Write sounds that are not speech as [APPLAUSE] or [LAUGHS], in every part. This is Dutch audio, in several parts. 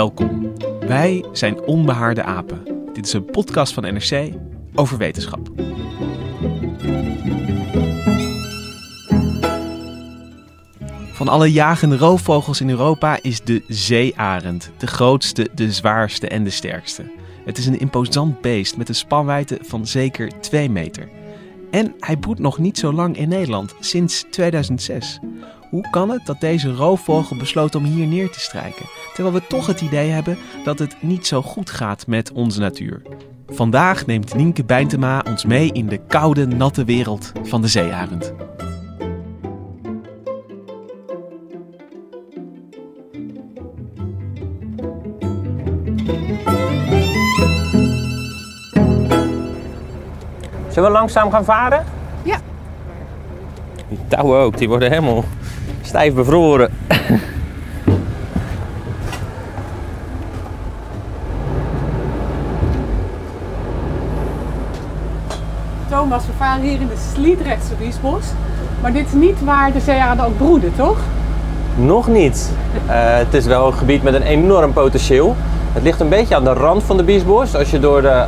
Welkom. Wij zijn Onbehaarde Apen. Dit is een podcast van NRC over wetenschap. Van alle jagende roofvogels in Europa is de zeearend de grootste, de zwaarste en de sterkste. Het is een imposant beest met een spanwijdte van zeker 2 meter. En hij broedt nog niet zo lang in Nederland, sinds 2006. Hoe kan het dat deze roofvogel besloot om hier neer te strijken, terwijl we toch het idee hebben dat het niet zo goed gaat met onze natuur? Vandaag neemt Nienke Bijntema ons mee in de koude, natte wereld van de zeearend. Zullen we langzaam gaan varen? Ja. Die touwen ook, die worden helemaal stijf bevroren. Thomas, we varen hier in de Sliedrechtse Biesbos. Maar dit is niet waar de zeearenden ook broeden, toch? Nog niet. Eh, het is wel een gebied met een enorm potentieel. Het ligt een beetje aan de rand van de Biesbos. Als je door de,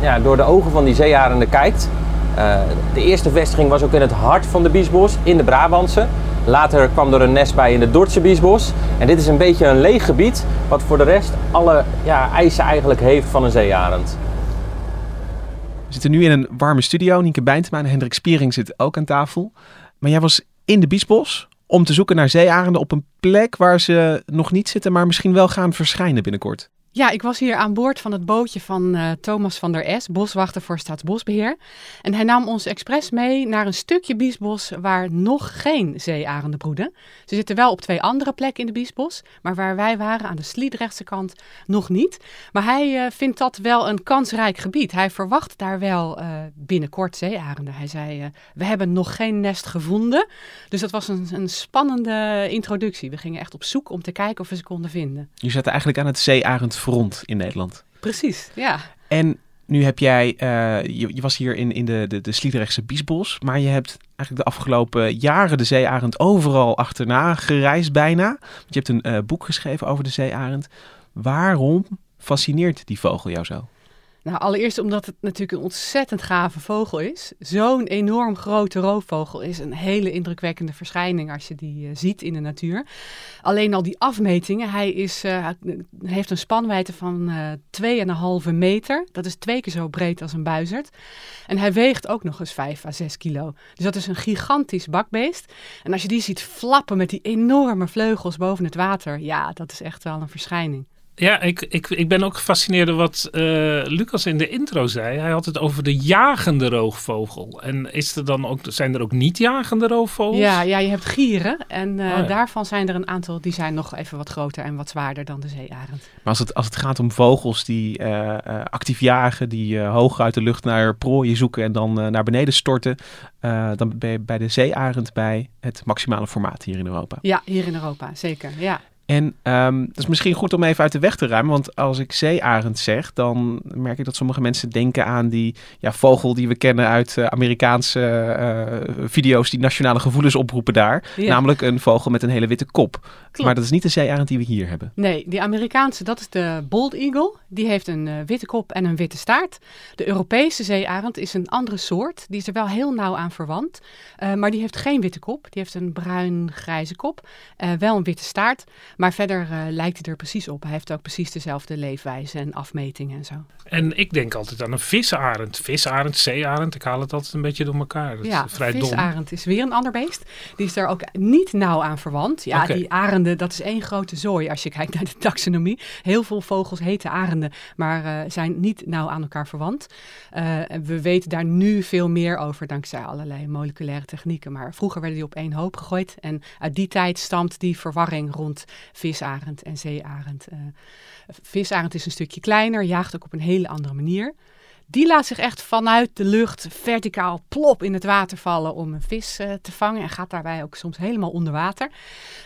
ja, door de ogen van die zeearenden kijkt. Eh, de eerste vestiging was ook in het hart van de Biesbos, in de Brabantse. Later kwam er een nest bij in de Dordtse Biesbos. En dit is een beetje een leeg gebied, wat voor de rest alle ja, eisen eigenlijk heeft van een zeearend. We zitten nu in een warme studio. Nienke Bijntema en Hendrik Spiering zitten ook aan tafel. Maar jij was in de Biesbos om te zoeken naar zeearenden op een plek waar ze nog niet zitten, maar misschien wel gaan verschijnen binnenkort. Ja, ik was hier aan boord van het bootje van uh, Thomas van der Es, boswachter voor Staatsbosbeheer. En hij nam ons expres mee naar een stukje Biesbos waar nog geen zeearenden broeden. Ze zitten wel op twee andere plekken in de Biesbos, maar waar wij waren aan de Sliedrechtse kant nog niet. Maar hij uh, vindt dat wel een kansrijk gebied. Hij verwacht daar wel uh, binnenkort zeearenden. Hij zei, we hebben nog geen nest gevonden. Dus dat was een, een, spannende introductie. We gingen echt op zoek om te kijken of we ze konden vinden. Je zat eigenlijk aan het zeearend front in Nederland. Precies, ja. En nu heb jij, uh, je, je, was hier in, in de, de, de Sliedrechtse Biesbos, maar je hebt eigenlijk de afgelopen jaren de zeearend overal achterna gereisd bijna. Je hebt een uh, boek geschreven over de zeearend. Waarom fascineert die vogel jou zo? Nou, allereerst omdat het natuurlijk een ontzettend gave vogel is. Zo'n enorm grote roofvogel is een hele indrukwekkende verschijning als je die uh, ziet in de natuur. Alleen al die afmetingen, hij is, uh, heeft een spanwijdte van uh, 2,5 meter. Dat is twee keer zo breed als een buizerd. En hij weegt ook nog eens 5 à 6 kilo. Dus dat is een gigantisch bakbeest. En als je die ziet flappen met die enorme vleugels boven het water, ja, dat is echt wel een verschijning. Ja, ik, ik, ik ben ook gefascineerd door wat uh, Lucas in de intro zei. Hij had het over de jagende roofvogel. En is er dan ook, zijn er ook niet-jagende roofvogels? Ja, ja, je hebt gieren. En uh, oh, ja. daarvan zijn er een aantal die zijn nog even wat groter en wat zwaarder dan de zeearend. Maar als het, als het gaat om vogels die uh, actief jagen, die hoog uit de lucht naar prooien zoeken en dan naar beneden storten, dan ben je bij de zeearend bij het maximale formaat hier in Europa. Ja, hier in Europa, zeker. Ja. En um, dat is misschien goed om even uit de weg te ruimen. Want als ik zeearend zeg, dan merk ik dat sommige mensen denken aan die ja, vogel die we kennen uit uh, Amerikaanse uh, video's die nationale gevoelens oproepen daar. Ja. Namelijk een vogel met een hele witte kop. Klopt. Maar dat is niet de zeearend die we hier hebben. Nee, die Amerikaanse, dat is de bald eagle. Die heeft een uh, witte kop en een witte staart. De Europese zeearend is een andere soort. Die is er wel heel nauw aan verwant. Maar die heeft geen witte kop. Die heeft een bruin-grijze kop. Wel een witte staart. Maar verder uh, lijkt hij er precies op. Hij heeft ook precies dezelfde leefwijze en afmetingen en zo. En ik denk altijd aan een visarend. Visarend, zeearend, ik haal het altijd een beetje door elkaar. Dat ja, is vrij visarend dom. is weer een ander beest. Die is daar ook niet nauw aan verwant. Ja, okay. die arenden, dat is één grote zooi als je kijkt naar de taxonomie. Heel veel vogels heten arenden, maar uh, zijn niet nauw aan elkaar verwant. Uh, we weten daar nu veel meer over dankzij allerlei moleculaire technieken. Maar vroeger werden die op één hoop gegooid. En uit die tijd stamt die verwarring rond visarend en zeearend. Uh, visarend is een stukje kleiner, jaagt ook op een hele andere manier. Die laat zich echt vanuit de lucht verticaal plop in het water vallen om een vis uh, te vangen. En gaat daarbij ook soms helemaal onder water.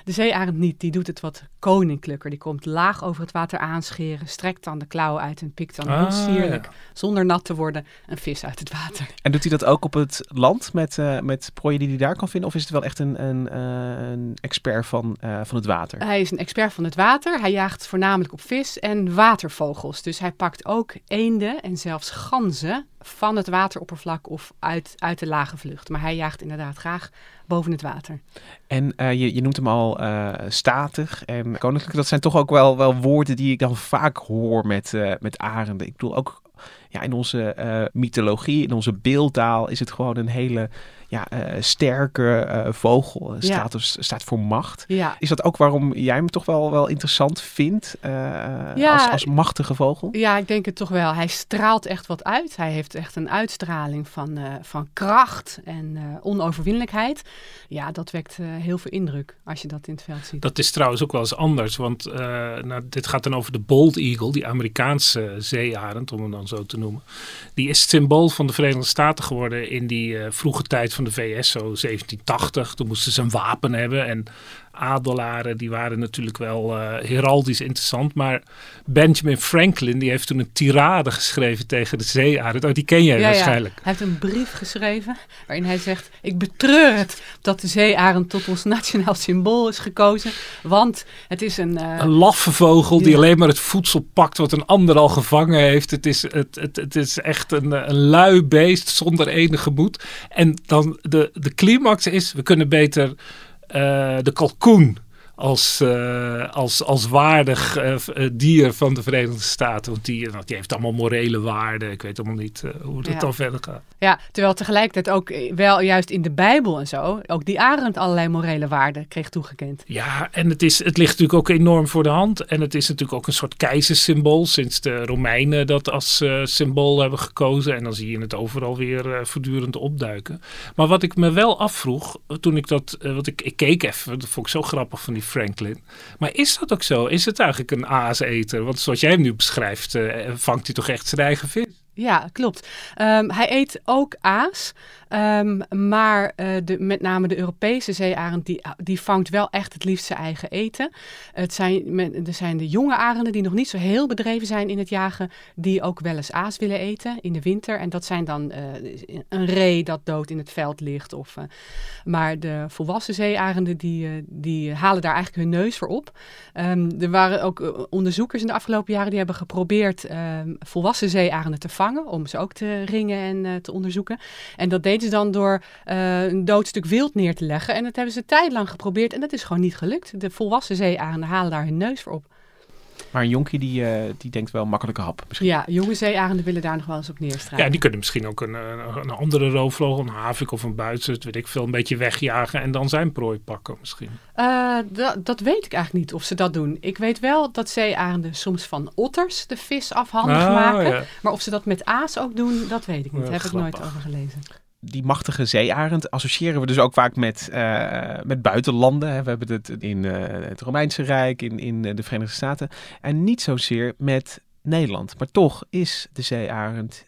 De zeearend niet, die doet het wat koninklijker. Die komt laag over het water aanscheren, strekt dan de klauwen uit en pikt dan Ah, heel sierlijk, ja. zonder nat te worden, een vis uit het water. En doet hij dat ook op het land met, eh, met prooien die hij daar kan vinden? Of is het wel echt een, een, eh, een expert van, eh, van het water? Hij is een expert van het water. Hij jaagt voornamelijk op vis en watervogels. Dus hij pakt ook eenden en zelfs ganzen van het wateroppervlak of uit, uit de lage vlucht. Maar hij jaagt inderdaad graag boven het water. En eh, je, je noemt hem al eh, statig en koninklijk. Dat zijn toch ook wel, wel woorden die ik dan vaak hoor met, eh, met arenden. Ik bedoel ook ja, in onze mythologie, in onze beeldtaal is het gewoon een hele ja, eh, sterke eh, vogel. Ja. Staat, dus- staat voor macht. Ja, Is dat ook waarom jij hem toch wel, wel interessant vindt eh, Ja. als, als machtige vogel? Ja, ik denk het toch wel. Hij straalt echt wat uit. Hij heeft echt een uitstraling van, eh, van kracht en eh, onoverwinnelijkheid. Ja, dat wekt eh, heel veel indruk als je dat in het veld ziet. Dat is trouwens ook wel eens anders, want eh, nou, dit gaat dan over de Bold Eagle, die Amerikaanse zeearend, om hem dan zo te noemen. Die is het symbool van de Verenigde Staten geworden in die eh, vroege tijd van de VS, zo 1780. Toen moesten ze een wapen hebben en adelaren, die waren natuurlijk wel eh, heraldisch interessant. Maar Benjamin Franklin, die heeft toen een tirade geschreven tegen de zeearend. Oh, die ken jij Ja, ja. waarschijnlijk. Hij heeft een brief geschreven waarin hij zegt: Ik betreur het dat de zeearend tot ons nationaal symbool is gekozen. Want het is een. eh, Een laffe vogel die Ja. alleen maar het voedsel pakt wat een ander al gevangen heeft. Het is, het, het, het is echt een, eh, een lui beest zonder enige moed. En dan de, de climax is, we kunnen beter de kalkoen als, eh, als, als waardig eh, eh, dier van de Verenigde Staten. Want die, die heeft allemaal morele waarden. Ik weet allemaal niet hoe dat Ja. dan verder gaat. Ja, terwijl tegelijkertijd ook wel juist in de Bijbel en zo, ook die arend allerlei morele waarden kreeg toegekend. Ja, en het, is, het ligt natuurlijk ook enorm voor de hand. En het is natuurlijk ook een soort keizersymbool. Sinds de Romeinen dat als symbool hebben gekozen. En dan zie je het overal weer voortdurend opduiken. Maar wat ik me wel afvroeg, toen ik dat... want ik, ik keek even, dat vond ik zo grappig van die Franklin. Maar is dat ook zo? Is het eigenlijk een aaseter? Want zoals jij hem nu beschrijft, eh, vangt hij toch echt zijn eigen vis? Ja, klopt. Ehm, hij eet ook aas. Ehm, maar eh, de, met name de Europese zeearend, die, die vangt wel echt het liefst zijn eigen eten. Het zijn, er zijn de jonge arenden die nog niet zo heel bedreven zijn in het jagen, die ook wel eens aas willen eten in de winter. En dat zijn dan eh, een ree dat dood in het veld ligt. Of, eh, maar de volwassen zeearenden, die, die halen daar eigenlijk hun neus voor op. Ehm, er waren ook onderzoekers in de afgelopen jaren die hebben geprobeerd ehm, volwassen zeearenden te vangen, om ze ook te ringen en te onderzoeken. En dat deden ze dan door eh, een dood stuk wild neer te leggen. En dat hebben ze tijdlang geprobeerd en dat is gewoon niet gelukt. De volwassen zeearenden halen daar hun neus voor op. Maar een jonkie die, eh, die denkt wel makkelijke hap misschien. Ja, jonge zeearenden willen daar nog wel eens op neerstrijden. Ja, die kunnen misschien ook een, een, andere roofvogel, een havik of een buitser, weet ik veel, een beetje wegjagen en dan zijn prooi pakken misschien. Eh, da- dat weet ik eigenlijk niet of ze dat doen. Ik weet wel dat zeearenden soms van otters de vis afhandig Ah, maken. ja. Maar of ze dat met aas ook doen, dat weet ik niet. Daar heb ik nooit over gelezen. Die machtige zeearend associëren we dus ook vaak met, eh, met buitenlanden. Hè. We hebben het in eh, het Romeinse Rijk, in, in eh, de Verenigde Staten. En niet zozeer met Nederland. Maar toch is de zeearend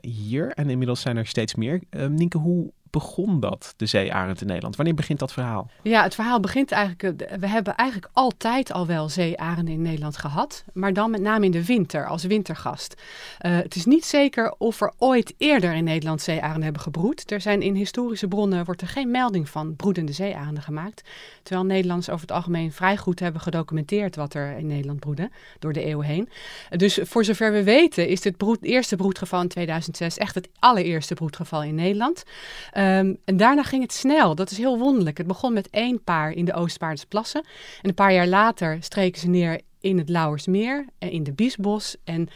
hier. En inmiddels zijn er steeds meer. Eh Nienke, hoe begon dat, de zeearend in Nederland? Wanneer begint dat verhaal? Ja, het verhaal begint eigenlijk. eh, We hebben eigenlijk altijd al wel zeearenden in Nederland gehad. Maar dan met name in de winter, als wintergast. Eh, het is niet zeker of er ooit eerder in Nederland zeearenden hebben gebroed. Er zijn in historische bronnen wordt er geen melding van broedende zeearenden gemaakt. Terwijl Nederlanders over het algemeen vrij goed hebben gedocumenteerd wat er in Nederland broedde door de eeuwen heen. Dus voor zover we weten is dit broed, eerste broedgeval in 2006 echt het allereerste broedgeval in Nederland. Ehm, en daarna ging het snel. Dat is heel wonderlijk. Het begon met één paar in de Oostvaardersplassen. En een paar jaar later streken ze neer in het Lauwersmeer en in de Biesbos. En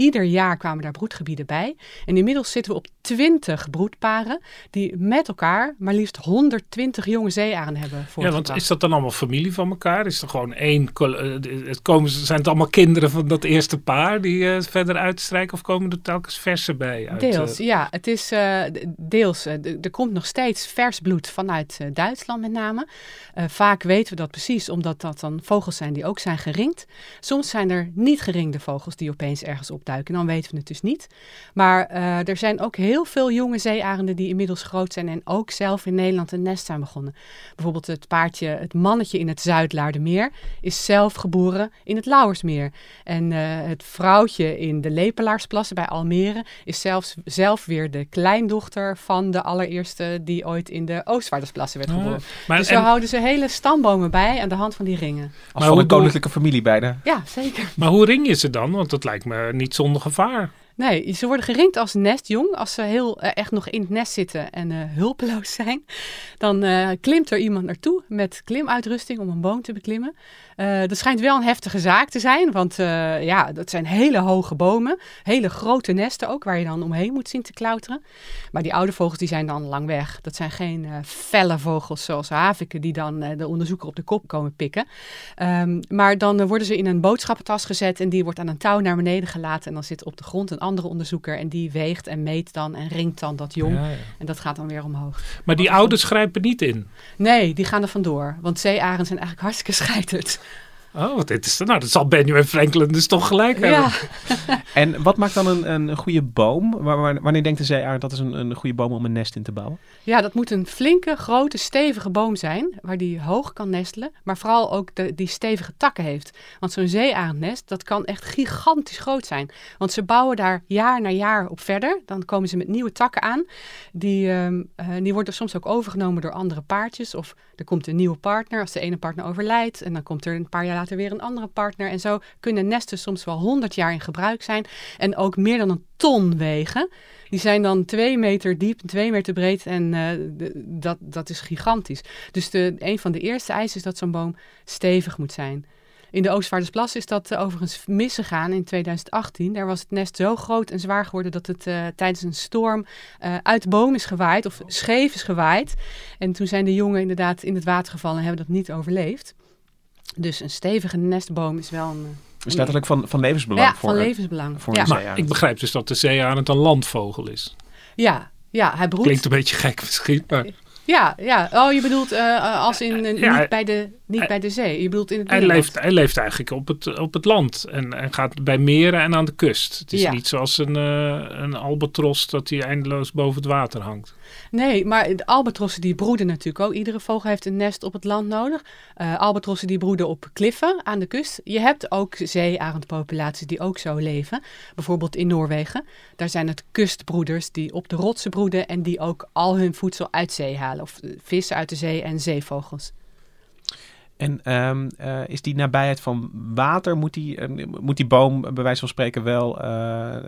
Ieder jaar kwamen daar broedgebieden bij. En inmiddels zitten we op 20 broedparen die met elkaar maar liefst 120 jonge zeearenden hebben Ja, want is dat dan allemaal familie van elkaar? Is er gewoon één, eh, het komen, zijn het allemaal kinderen van dat eerste paar die uh, verder uitstrijken of komen er telkens verse bij? Uit, deels, uh... ja. Het is uh, deels, er komt nog steeds vers bloed vanuit Duitsland met name. vaak weten we dat precies omdat dat dan vogels zijn die ook zijn geringd. Soms zijn er niet geringde vogels die opeens ergens opduiken en dan weten we het dus niet. Maar uh, er zijn ook heel veel jonge zeearenden die inmiddels groot zijn en ook zelf in Nederland een nest zijn begonnen. Bijvoorbeeld het paardje, het mannetje in het Zuidlaardermeer, is zelf geboren in het Lauwersmeer. En uh, het vrouwtje in de Lepelaarsplassen bij Almere is zelfs, zelf weer de kleindochter van de allereerste die ooit in de Oostvaardersplassen werd geboren. maar, dus zo en... houden ze hele stambomen bij aan de hand van die ringen. Als maar van een koninklijke familie bijna. Ja, zeker. Maar hoe ring je ze dan? Want dat lijkt me niet gevaar. Nee, ze worden geringd als nestjong. Als ze heel uh, echt nog in het nest zitten en uh, hulpeloos [LAUGHS] zijn, dan uh, klimt er iemand naartoe met klimuitrusting om een boom te beklimmen. Dat schijnt wel een heftige zaak te zijn, want ja, dat zijn hele hoge bomen, hele grote nesten ook, waar je dan omheen moet zien te klauteren. Maar die oude vogels die zijn dan lang weg. Dat zijn geen felle vogels zoals haviken die dan de onderzoeker op de kop komen pikken. Um, maar dan worden ze in een boodschappentas gezet en die wordt aan een touw naar beneden gelaten en dan zit op de grond een andere onderzoeker en die weegt en meet dan en ringt dan dat jong. En dat gaat dan weer omhoog. Maar die ouders grijpen niet in? Nee, die gaan er vandoor. Want zeearen zijn eigenlijk hartstikke [LAUGHS] scheiterd. Oh, dit is, nou, dat zal Benjamin Franklin dus toch gelijk hebben. Ja. [LAUGHS] en wat maakt dan een, een goede boom? Wanneer denkt de zeearend dat is een, een goede boom om een nest in te bouwen? Ja, dat moet een flinke, grote, stevige boom zijn, waar die hoog kan nestelen, maar vooral ook de, die stevige takken heeft. Want zo'n zeearendnest, dat kan echt gigantisch groot zijn. Want ze bouwen daar jaar na jaar op verder. Dan komen ze met nieuwe takken aan. Die, uh, die worden soms ook overgenomen door andere paardjes. Of er komt een nieuwe partner als de ene partner overlijdt. En dan komt er een paar jaar later weer een andere partner. En zo kunnen nesten soms wel 100 jaar in gebruik zijn. En ook meer dan een ton wegen. Die zijn dan twee meter diep, twee meter breed en uh, dat, dat is gigantisch. Dus de, een van de eerste eisen is dat zo'n boom stevig moet zijn. In de Oostvaardersplas is dat uh, overigens misgegaan in 2018. Daar was het nest zo groot en zwaar geworden dat het uh, tijdens een storm uit de boom is gewaaid of scheef is gewaaid. En toen zijn de jongen inderdaad in het water gevallen en hebben dat niet overleefd. Dus een stevige nestboom is wel een is letterlijk van, van levensbelang. Ja, van levensbelang. Voor ja. Maar ik begrijp dus dat de zeearend een landvogel is. Ja, ja hij broedt. Klinkt een beetje gek misschien, maar... Ja, ja. Oh, je bedoelt uh, als in uh, ja, niet, bij de, niet hij, bij de zee. Je bedoelt in het hij leeft, hij leeft eigenlijk op het, op het land en, en gaat bij meren en aan de kust. Het is ja. niet zoals een, uh, een albatros dat hij eindeloos boven het water hangt. Nee, maar de albatrossen die broeden natuurlijk ook. Iedere vogel heeft een nest op het land nodig. Uh, albatrossen die broeden op kliffen aan de kust. Je hebt ook zeearendpopulaties die ook zo leven. Bijvoorbeeld in Noorwegen. Daar zijn het kustbroeders die op de rotsen broeden en die ook al hun voedsel uit zee halen. Of vissen uit de zee en zeevogels. En um, uh, is die nabijheid van water, moet die, uh, moet die boom bij wijze van spreken wel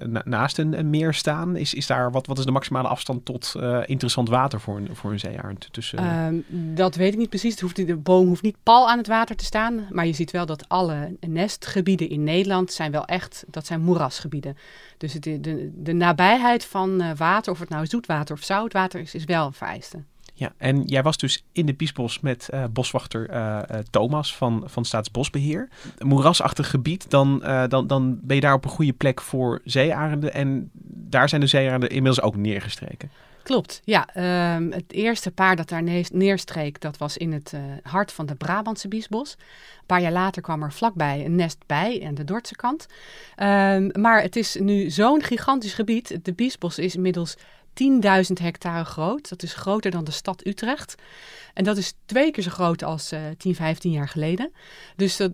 na naast een, een, meer staan? Is, is daar, wat, wat is de maximale afstand tot interessant water voor een, voor een zeearend? Tussen, um, dat weet ik niet precies. De boom hoeft niet pal aan het water te staan. Maar je ziet wel dat alle nestgebieden in Nederland zijn wel echt, dat zijn moerasgebieden. Dus het, de, de nabijheid van water, of het nou zoetwater of zoutwater is, is wel een vereiste. Ja, en jij was dus in de Biesbos met uh, boswachter uh, Thomas van, van Staatsbosbeheer. Een moerasachtig gebied, dan, dan, dan ben je daar op een goede plek voor zeearenden. En daar zijn de zeearenden inmiddels ook neergestreken. Klopt, ja. Um, het eerste paar dat daar neerstreek, dat was in het hart van de Brabantse Biesbos. Een paar jaar later kwam er vlakbij een nest bij aan de Dordtse kant. Um, maar het is nu zo'n gigantisch gebied. De Biesbos is inmiddels 10.000 hectare groot. Dat is groter dan de stad Utrecht. En dat is twee keer zo groot als uh, 10, 15 jaar geleden. Dus dat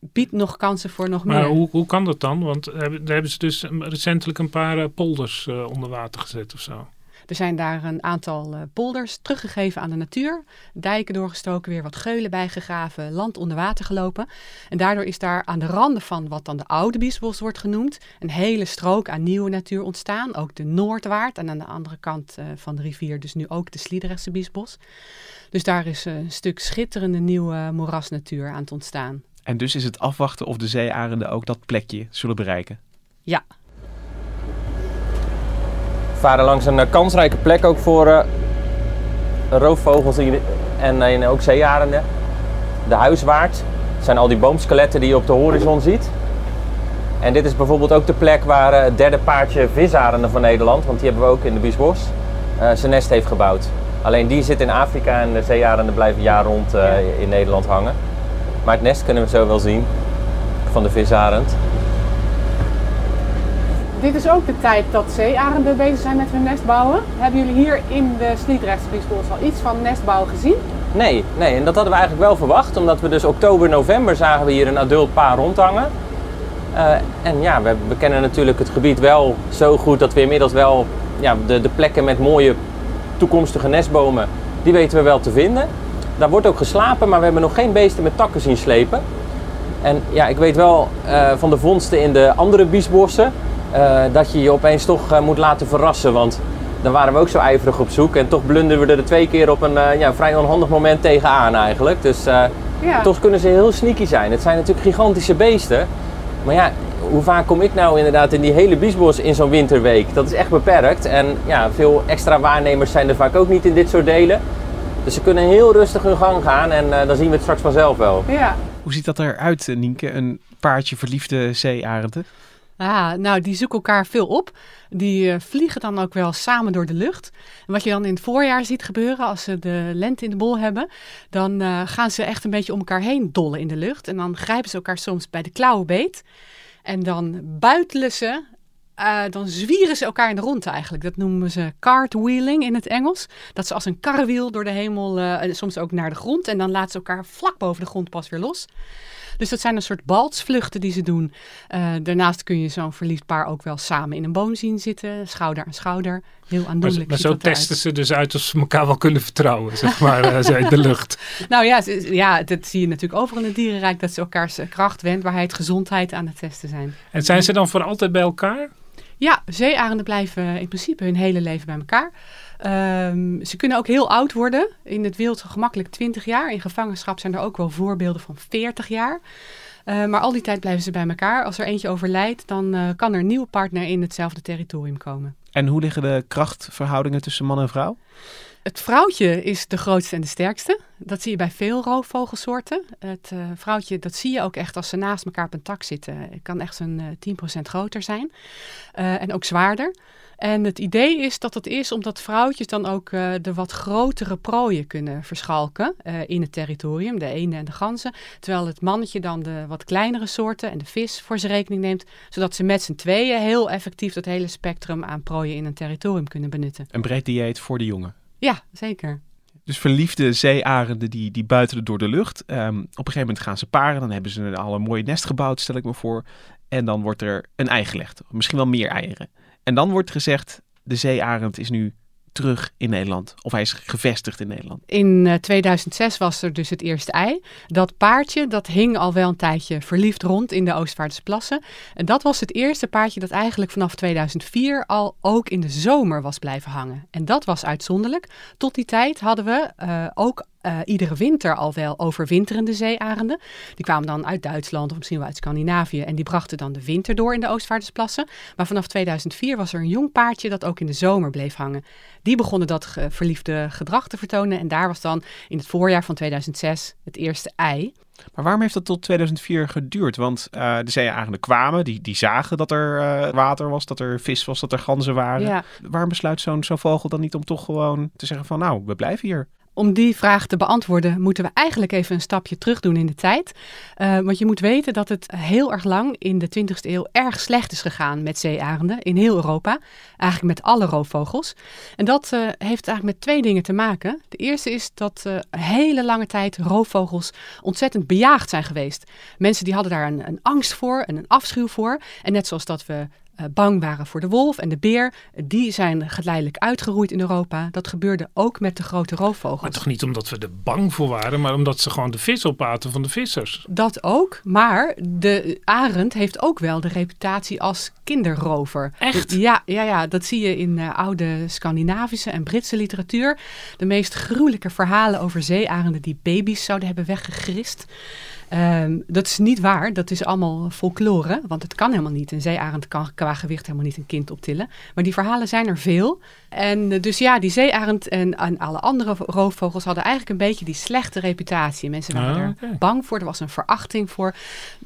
biedt nog kansen voor nog maar meer. Maar hoe, hoe kan dat dan? Want daar hebben ze dus recentelijk een paar uh, polders uh, onder water gezet of zo. Er zijn daar een aantal uh, polders teruggegeven aan de natuur. Dijken doorgestoken, weer wat geulen bijgegraven, land onder water gelopen. En daardoor is daar aan de randen van wat dan de oude Biesbos wordt genoemd, een hele strook aan nieuwe natuur ontstaan. Ook de Noordwaard en aan de andere kant uh, van de rivier dus nu ook de Sliedrechtse Biesbos. Dus daar is een stuk schitterende nieuwe moerasnatuur aan het ontstaan. En dus is het afwachten of de zeearenden ook dat plekje zullen bereiken? Ja. We varen langs een kansrijke plek ook voor uh, roofvogels en, en ook zeearenden. De huiswaard. Zijn al die boomskeletten die je op de horizon ziet. En dit is bijvoorbeeld ook de plek waar het derde paardje visarenden van Nederland, want die hebben we ook in de Biesbos, zijn nest heeft gebouwd. Alleen die zit in Afrika en de zeearenden blijven jaar rond in Nederland hangen. Maar het nest kunnen we zo wel zien van de visarend. Dit is ook de tijd dat zeearenden bezig zijn met hun nest bouwen. Hebben jullie hier in de Sliedrechtsvriesbos al iets van nestbouw gezien? Nee, nee, en dat hadden we eigenlijk wel verwacht. Omdat we dus oktober, november zagen we hier een adult paar rondhangen. Uh, en ja, we, kennen natuurlijk het gebied wel zo goed dat we inmiddels wel ja, de, de plekken met mooie toekomstige nestbomen, die weten we wel te vinden. Daar wordt ook geslapen, maar we hebben nog geen beesten met takken zien slepen. En ja, ik weet wel uh, van de vondsten in de andere biesbossen uh, dat je je opeens toch uh, moet laten verrassen. Want dan waren we ook zo ijverig op zoek en toch blunderden we er twee keer op een ja, vrij onhandig moment tegenaan eigenlijk. Dus ja. toch kunnen ze heel sneaky zijn. Het zijn natuurlijk gigantische beesten. Maar ja, hoe vaak kom ik nou inderdaad in die hele biesbos in zo'n winterweek? Dat is echt beperkt. En ja, veel extra waarnemers zijn er vaak ook niet in dit soort delen. Dus ze kunnen heel rustig hun gang gaan en uh, dan zien we het straks vanzelf wel. Ja. Hoe ziet dat eruit, Nienke? Een paardje verliefde zeearenden? Ah, nou, die zoeken elkaar veel op. Die uh, vliegen dan ook wel samen door de lucht. En wat je dan in het voorjaar ziet gebeuren, als ze de lente in de bol hebben, dan uh, gaan ze echt een beetje om elkaar heen dollen in de lucht. En dan grijpen ze elkaar soms bij de klauwen beet. En dan buitelen ze, uh, dan zwieren ze elkaar in de rondte eigenlijk. Dat noemen ze cartwheeling in het Engels. Dat ze als een karrewiel door de hemel, uh, soms ook naar de grond. En dan laten ze elkaar vlak boven de grond pas weer los. Dus dat zijn een soort baltsvluchten die ze doen. Uh, daarnaast kun je zo'n verliefd paar ook wel samen in een boom zien zitten, schouder aan schouder. Heel aandoenlijk. Maar, maar zo testen uit. ze dus uit of ze elkaar wel kunnen vertrouwen, zeg maar, uh, de lucht. [LAUGHS] Nou ja, ja, dat zie je natuurlijk overal in het dierenrijk, dat ze elkaars kracht, wendbaarheid, gezondheid aan het testen zijn. En zijn ze dan voor altijd bij elkaar? Ja, zeearenden blijven in principe hun hele leven bij elkaar. Um, ze kunnen ook heel oud worden. In het wild gemakkelijk 20 jaar. In gevangenschap zijn er ook wel voorbeelden van 40 jaar. Uh, maar al die tijd blijven ze bij elkaar. Als er eentje overlijdt, dan uh, kan er een nieuwe partner in hetzelfde territorium komen. En hoe liggen de krachtverhoudingen tussen man en vrouw? Het vrouwtje is de grootste en de sterkste. Dat zie je bij veel roofvogelsoorten. Het uh, vrouwtje, dat zie je ook echt als ze naast elkaar op een tak zitten. Het kan echt zo'n uh, 10% groter zijn. Uh, en ook zwaarder. En het idee is dat het is omdat vrouwtjes dan ook de wat grotere prooien kunnen verschalken in het territorium, de eenden en de ganzen. Terwijl het mannetje dan de wat kleinere soorten en de vis voor zijn rekening neemt, zodat ze met z'n tweeën heel effectief dat hele spectrum aan prooien in een territorium kunnen benutten. Een breed dieet voor de jongen. Ja, zeker. Dus verliefde zeearenden die, die buitelen door de lucht. Um, op een gegeven moment gaan ze paren. Dan hebben ze een mooi nest gebouwd, stel ik me voor. En dan wordt er een ei gelegd. Misschien wel meer eieren. En dan wordt gezegd, de zeearend is nu terug in Nederland. Of hij is gevestigd in Nederland. In uh, 2006 was er dus het eerste ei. Dat paardje, dat hing al wel een tijdje verliefd rond in de Oostvaardersplassen. En dat was het eerste paardje dat eigenlijk vanaf 2004 al ook in de zomer was blijven hangen. En dat was uitzonderlijk. Tot die tijd hadden we uh, ook uh, iedere winter al wel overwinterende zeearenden. Die kwamen dan uit Duitsland of misschien wel uit Scandinavië en die brachten dan de winter door in de Oostvaardersplassen. Maar vanaf 2004 was er een jong paardje dat ook in de zomer bleef hangen. Die begonnen dat ge verliefde gedrag te vertonen en daar was dan in het voorjaar van 2006 het eerste ei. Maar waarom heeft dat tot 2004 geduurd? Want uh, de zeearenden kwamen, die, die zagen dat er uh, water was, dat er vis was, dat er ganzen waren. Ja. Waarom besluit zo'n zo vogel dan niet om toch gewoon te zeggen van nou, we blijven hier? Om die vraag te beantwoorden moeten we eigenlijk even een stapje terug doen in de tijd. Uh, want je moet weten dat het heel erg lang in de 20e eeuw erg slecht is gegaan met zeearenden in heel Europa. Eigenlijk met alle roofvogels. En dat uh, heeft eigenlijk met twee dingen te maken. De eerste is dat uh, hele lange tijd roofvogels ontzettend bejaagd zijn geweest. Mensen die hadden daar een, een angst voor en een afschuw voor. En net zoals dat we eh, bang waren voor de wolf en de beer, die zijn geleidelijk uitgeroeid in Europa. Dat gebeurde ook met de grote roofvogels. Maar toch niet omdat we er bang voor waren, maar omdat ze gewoon de vis opaten van de vissers. Dat ook, maar de arend heeft ook wel de reputatie als kinderrover. Echt? Ja, ja, ja dat zie je in uh, oude Scandinavische en Britse literatuur. De meest gruwelijke verhalen over zeearenden die baby's zouden hebben weggegrist. Um, dat is niet waar. Dat is allemaal folklore. Want het kan helemaal niet. Een zeearend kan qua gewicht helemaal niet een kind optillen. Maar die verhalen zijn er veel. En uh, dus ja, die zeearend en, en, alle andere roofvogels hadden eigenlijk een beetje die slechte reputatie. Mensen waren Ah, er bang voor. Er was een verachting voor.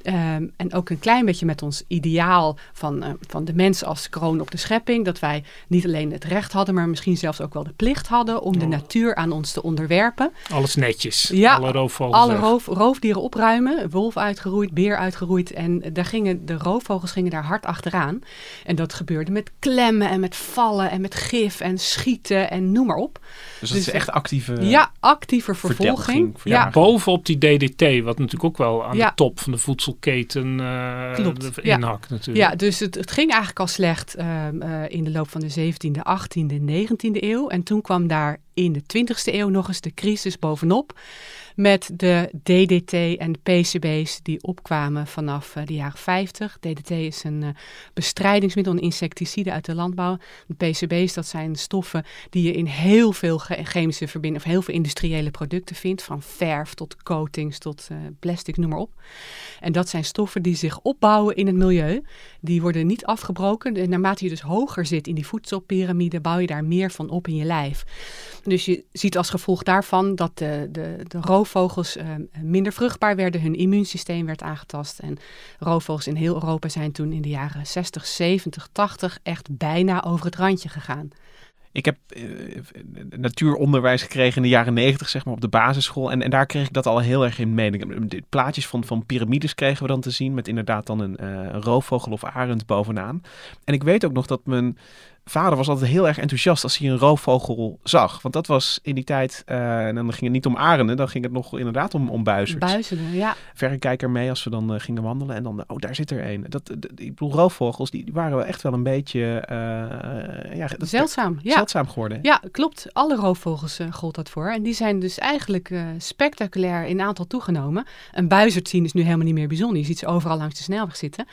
Um, en ook een klein beetje met ons ideaal van, uh, van de mens als kroon op de schepping. Dat wij niet alleen het recht hadden, maar misschien zelfs ook wel de plicht hadden om de Oh. natuur aan ons te onderwerpen. Alles netjes. Ja, Alle roofvogels. Alle roof, roofdieren opruimen, wolf uitgeroeid, beer uitgeroeid. En daar gingen, de roofvogels gingen daar hard achteraan. En dat gebeurde met klemmen en met vallen en met gif en schieten en noem maar op. Dus dat Dus, is echt actieve ja, actieve vervolging. Ja. Bovenop die DDT, wat natuurlijk ook wel aan Ja. de top van de voedselketen eh Klopt, de- ja. inhakt natuurlijk. Ja, dus het, het ging eigenlijk al slecht ehm, eh, in de loop van de 17e, 18e, 19e eeuw. En toen kwam daar in de 20e eeuw nog eens de crisis bovenop. Met de DDT en PCB's die opkwamen vanaf eh, de jaren 50. DDT is een eh, bestrijdingsmiddel, een insecticide uit de landbouw. De PCB's, dat zijn stoffen die je in heel veel chemische verbindingen of heel veel industriële producten vindt. Van verf tot coatings tot eh, plastic, noem maar op. En dat zijn stoffen die zich opbouwen in het milieu. Die worden niet afgebroken. En naarmate je dus hoger zit in die voedselpiramide, bouw je daar meer van op in je lijf. Dus je ziet als gevolg daarvan dat de, de, de roofvogels eh, minder vruchtbaar werden. Hun immuunsysteem werd aangetast. En roofvogels in heel Europa zijn toen in de jaren 60, 70, 80 echt bijna over het randje gegaan. Ik heb eh, natuuronderwijs gekregen in de jaren negentig, zeg maar, op de basisschool. En, en daar kreeg ik dat al heel erg in heb- de Plaatjes van, van piramides kregen we dan te zien, met inderdaad dan een, een roofvogel of arend bovenaan. En ik weet ook nog dat mijn vader was altijd heel erg enthousiast als hij een roofvogel zag. Want dat was in die tijd, eh, en dan ging het niet om arenden, dan ging het nog inderdaad om, om buizerds. Buizelen, ja. Verrekijker mee als we dan eh, gingen wandelen. En dan, oh, daar zit er een. Dat, dat- ik bedoel, roofvogels, die, die waren wel echt wel een beetje eh, ja, dat Zeldzaam, ja. zeldzaam geworden. Ja, klopt. Alle roofvogels eh, gold dat voor. En die zijn dus eigenlijk eh, spectaculair in aantal toegenomen. Een buizerd zien is nu helemaal niet meer bijzonder. Je ziet ze overal langs de snelweg zitten.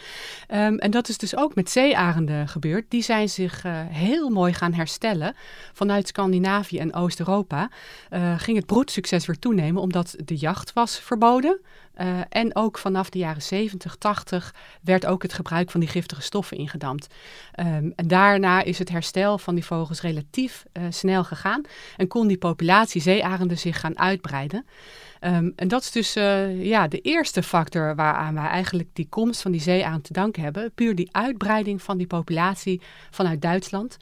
Ehm, en dat is dus ook met zeearenden gebeurd. Die zijn zich eh, heel mooi gaan herstellen. Vanuit Scandinavië en Oost-Europa eh, ging het broedsucces weer toenemen, omdat de jacht was verboden. Eh, en ook vanaf de jaren 70, 80 werd ook het gebruik van die giftige stoffen ingedampt. Ehm, en daarna is het herstel van die vogels relatief eh, snel gegaan en kon die populatie zeearenden zich gaan uitbreiden. Ehm, en dat is dus eh, ja, de eerste factor waaraan wij eigenlijk die komst van die zeearend te danken hebben. Puur die uitbreiding van die populatie vanuit Duitsland.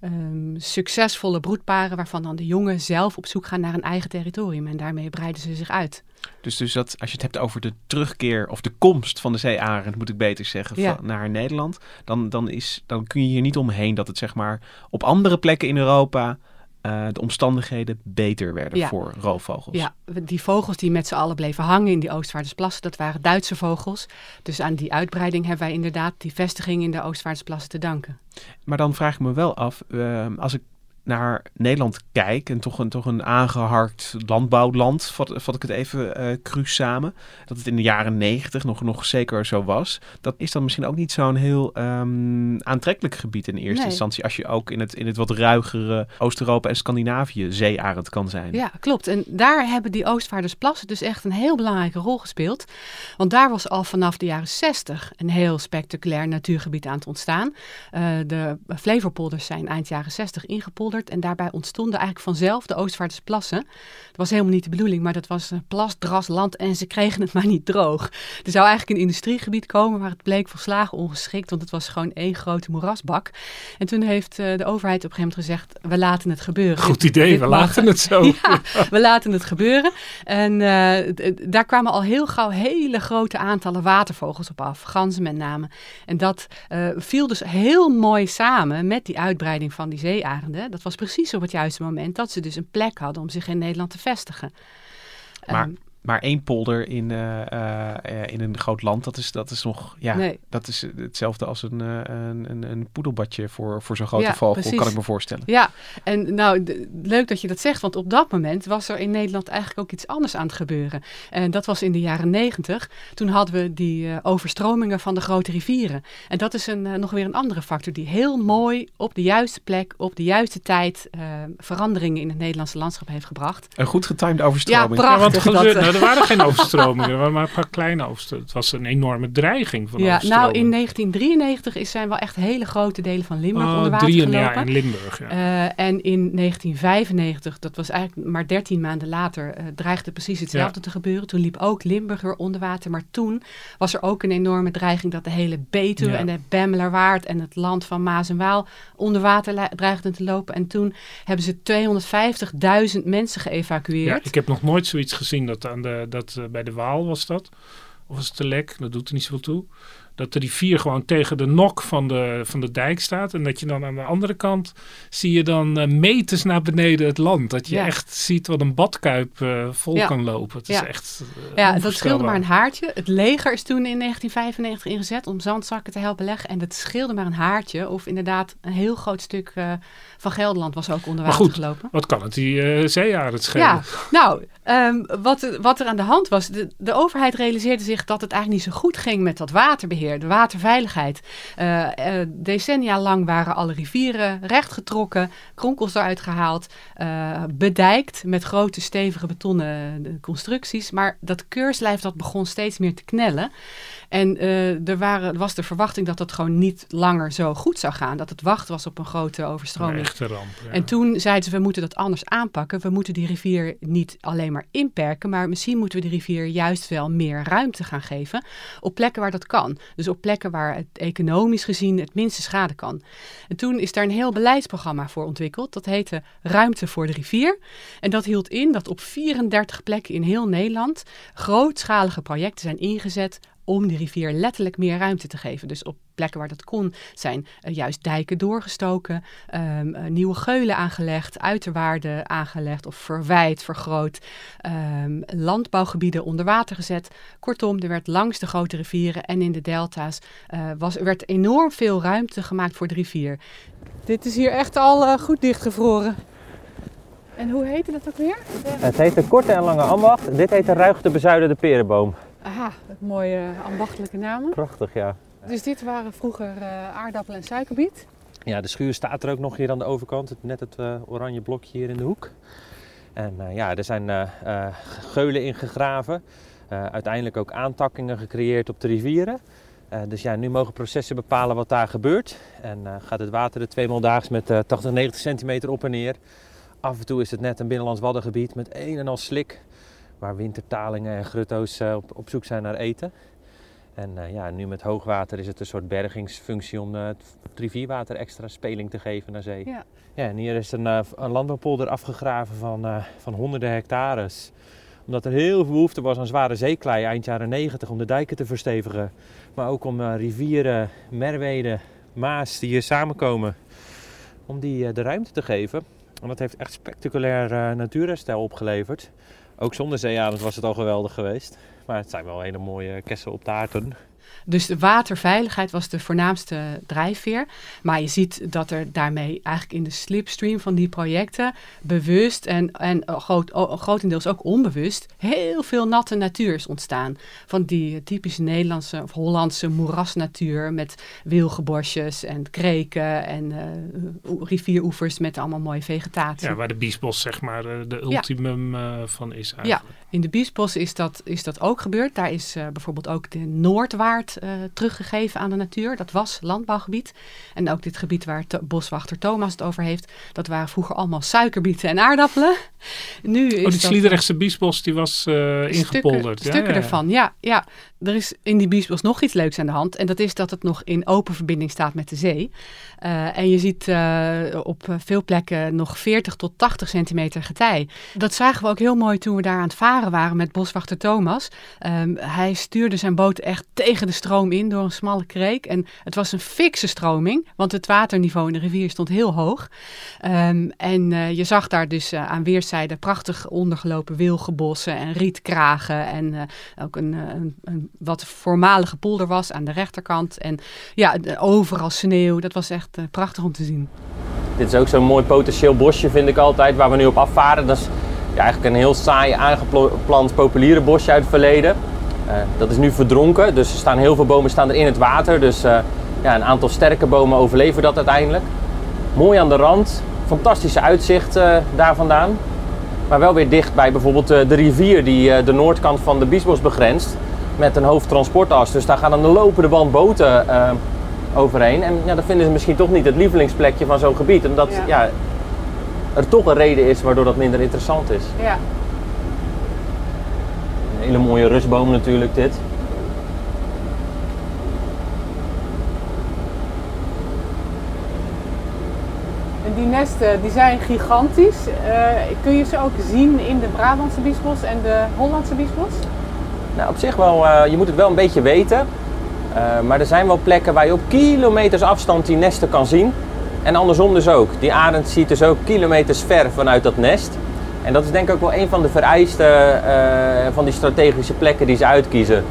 Ehm, succesvolle broedparen waarvan dan de jongen zelf op zoek gaan naar een eigen territorium. En daarmee breiden ze zich uit. Dus, dus dat, als je het hebt over de terugkeer of de komst van de zeearend, moet ik beter zeggen, Ja. van, naar Nederland, dan, dan, is, dan kun je hier niet omheen dat het zeg maar op andere plekken in Europa eh, de omstandigheden beter werden Ja. voor roofvogels. Ja, die vogels die met z'n allen bleven hangen in die Oostvaardersplassen, dat waren Duitse vogels. Dus aan die uitbreiding hebben wij inderdaad die vestiging in de Oostvaardersplassen te danken. Maar dan vraag ik me wel af, eh, als ik naar Nederland kijk en toch een, toch een aangeharkt landbouwland, vat, vat ik het even eh cru samen, dat het in de jaren negentig nog, nog zeker zo was, dat is dan misschien ook niet zo'n heel ehm, aantrekkelijk gebied in eerste Nee. instantie, als je ook in het, in het wat ruigere Oost-Europa en Scandinavië zeearend kan zijn. Ja, klopt. En daar hebben die Oostvaardersplassen dus echt een heel belangrijke rol gespeeld. Want daar was al vanaf de jaren 60 een heel spectaculair natuurgebied aan het ontstaan. Eh, de Flevopolders zijn eind jaren 60 ingepolderd. En daarbij ontstonden eigenlijk vanzelf de Oostvaardersplassen. Dat was helemaal niet de bedoeling, maar dat was een plasdrasland en ze kregen het [LAUGHS] maar niet droog. Er zou eigenlijk een industriegebied komen, maar het bleek volslagen ongeschikt, want het was gewoon één grote moerasbak. En toen heeft eh, de overheid op een gegeven moment gezegd, we laten het gebeuren. Goed idee, dit we mag. laten het zo. [LAUGHS] Ja, we laten het gebeuren. En eh, daar kwamen al heel gauw hele grote aantallen watervogels op af, ganzen met name. En dat eh, viel dus heel mooi samen met die uitbreiding van die zeearenden. Dat was precies op het juiste moment dat ze dus een plek hadden om zich in Nederland te vestigen. Maar Ehm, maar één polder in, eh, eh, in een groot land, dat is, dat is nog, ja, Nee. dat is hetzelfde als een, eh, een, een, een poedelbadje voor, voor zo'n grote Ja, vogel, precies. kan ik me voorstellen. Ja, en nou, leuk dat je dat zegt, want op dat moment was er in Nederland eigenlijk ook iets anders aan het gebeuren. En dat was in de jaren negentig. Toen hadden we die overstromingen van de grote rivieren. En dat is een, nog weer een andere factor die heel mooi op de juiste plek, op de juiste tijd eh, veranderingen in het Nederlandse landschap heeft gebracht. Een goed getimede overstroming. Ja, Ja, want prachtig. dat, nou, er waren geen overstromingen, er waren maar een paar kleine overstromingen. Het was een enorme dreiging van ja, nou, in 1993 is, zijn wel echt hele grote delen van Limburg Oh, onder water drieën, gelopen. ja, in Limburg. Ja. Eh, en in 1995, dat was eigenlijk maar 13 maanden later, eh, dreigde precies hetzelfde te gebeuren. Toen liep ook Limburg weer onder water. Maar toen was er ook een enorme dreiging dat de hele Betuwe Ja. en de Bemmelerwaard en het land van Maas en Waal onder water dreigden te lopen. En toen hebben ze 250.000 mensen ja, geëvacueerd. ik heb nog nooit zoiets gezien dat, aan de, dat eh, bij de Waal was dat. Of was het de Lek, dat doet er niet zoveel toe. Dat de rivier gewoon tegen de nok van de, van de dijk staat. En dat je dan aan de andere kant zie je dan eh, meters naar beneden het land. Dat je Ja. echt ziet wat een badkuip eh, vol Ja. kan lopen. Het is Ja. echt eh, Ja, dat scheelde maar een haartje. Het leger is toen in 1995 ingezet om zandzakken te helpen leggen. En dat scheelde maar een haartje. Of inderdaad, een heel groot stuk van Gelderland was ook onder water gelopen. Wat kan het die eh zeearend schelen? Ja, nou, ehm, wat, wat er aan de hand was, de, de overheid realiseerde zich dat het eigenlijk niet zo goed ging met dat waterbeheer, de waterveiligheid. Eh, eh, decennia lang waren alle rivieren rechtgetrokken, kronkels eruit gehaald, eh, bedijkt met grote stevige betonnen constructies. Maar dat keurslijf dat begon steeds meer te knellen. En er, waren, was de verwachting dat dat gewoon niet langer zo goed zou gaan. Dat het wachten was op een grote overstroming. Ramp. En toen zeiden ze, we moeten dat anders aanpakken. We moeten die rivier niet alleen maar inperken, maar misschien moeten we de rivier juist wel meer ruimte gaan geven. Op plekken waar dat kan. Dus op plekken waar het economisch gezien het minste schade kan. En toen is daar een heel beleidsprogramma voor ontwikkeld. Dat heette Ruimte voor de rivier. En dat hield in dat op 34 plekken in heel Nederland grootschalige projecten zijn ingezet om die rivier letterlijk meer ruimte te geven. Dus op plekken waar dat kon zijn eh, juist dijken doorgestoken, ehm, eh, nieuwe geulen aangelegd, uiterwaarden aangelegd of verwijt, vergroot, ehm, landbouwgebieden onder water gezet. Kortom, er werd langs de grote rivieren en in de delta's eh, was, er werd enorm veel ruimte gemaakt voor de rivier. Dit is hier echt al goed dichtgevroren. En hoe heette dat ook weer? Het heet de korte en lange ambacht. Dit heet de ruigte bezuidende perenboom. Aha, mooie ambachtelijke namen. Prachtig, ja. Dus dit waren vroeger uh, aardappel- en suikerbiet. Ja, de schuur staat er ook nog hier aan de overkant. Net het uh, oranje blokje hier in de hoek. En uh, ja, er zijn uh, geulen ingegraven. Uh, uiteindelijk ook aantakkingen gecreëerd op de rivieren. Uh, dus ja, nu mogen processen bepalen wat daar gebeurt. En uh, gaat het water er tweemaal daags met uh, 80, 90 centimeter op en neer. Af en toe is het net een binnenlands waddengebied met een en al slik. Waar wintertalingen en grutto's uh, op, op, zoek zijn naar eten. En uh, ja, nu met hoogwater is het een soort bergingsfunctie om uh, het rivierwater extra speling te geven naar zee. Ja. Ja, en hier is een, een landbouwpolder afgegraven van, van honderden hectares. Omdat er heel veel behoefte was aan zware zeeklei eind jaren 90 om de dijken te verstevigen. Maar ook om uh, rivieren, Merwede, Maas die hier samenkomen, om die uh, de ruimte te geven. En dat heeft echt spectaculair uh, natuurherstel opgeleverd. Ook zonder zeearend was het al geweldig geweest. Maar het zijn wel hele mooie kessen op taarten. Dus de waterveiligheid was de voornaamste drijfveer. Maar je ziet dat er daarmee eigenlijk in de slipstream van die projecten bewust en, en groot, grotendeels ook onbewust heel veel natte natuur is ontstaan. Van die typische Nederlandse of Hollandse moerasnatuur met wilgenbosjes en kreken en uh, rivieroevers met allemaal mooie vegetatie. Ja, waar de Biesbos zeg maar uh, de ultimum ja. uh, van is eigenlijk. Ja, in de Biesbos is dat, is dat ook gebeurd. Daar is uh, bijvoorbeeld ook de Noordwaard uh, teruggegeven aan de natuur. Dat was landbouwgebied. En ook dit gebied waar boswachter Thomas het over heeft. Dat waren vroeger allemaal suikerbieten en aardappelen. Nu is oh, die Sliedrechtse Biesbos die was uh, ingepolderd. Stukken, stukken ja, ja, ervan, ja, ja. Er is in die Biesbos nog iets leuks aan de hand. En dat is dat het nog in open verbinding staat met de zee. Uh, en je ziet uh, op veel plekken nog 40 tot 80 centimeter getij. Dat zagen we ook heel mooi toen we daar aan het varen waren met boswachter Thomas. Um, hij stuurde zijn boot echt tegen de stroom in door een smalle kreek. En het was een fikse stroming, want het waterniveau in de rivier stond heel hoog. Um, en uh, je zag daar dus aan weerszijden prachtig ondergelopen wilgenbossen en rietkragen. En ook een, een, een, wat voormalige polder was aan de rechterkant. En ja, overal sneeuw. Dat was echt prachtig om te zien. Dit is ook zo'n mooi potentieel bosje, vind ik altijd, waar we nu op afvaren. Dat is ja, eigenlijk een heel saai aangeplant populiere bosje uit het verleden. Uh, dat is nu verdronken, dus er staan heel veel bomen staan er in het water. Dus uh, ja, een aantal sterke bomen overleven dat uiteindelijk. Mooi aan de rand, fantastische uitzicht daar vandaan. Maar wel weer dicht bij bijvoorbeeld de rivier die de noordkant van de Biesbos begrenst. Met een hoofdtransportas. Dus daar gaan dan de lopende band boten overheen. En ja, dat vinden ze misschien toch niet het lievelingsplekje van zo'n gebied. Omdat ja. ja. er toch een reden is waardoor dat minder interessant is. Ja. Een hele mooie rustboom natuurlijk dit. En die nesten die zijn gigantisch. Uh, kun je ze ook zien in de Brabantse biesbos en de Hollandse biesbos? Nou, op zich wel. Uh, je moet het wel een beetje weten. Uh, maar er zijn wel plekken waar je op kilometers afstand die nesten kan zien. En andersom dus ook. Die arend ziet dus ook kilometers ver vanuit dat nest. En dat is denk ik ook wel een van de vereisten uh, van die strategische plekken die ze uitkiezen.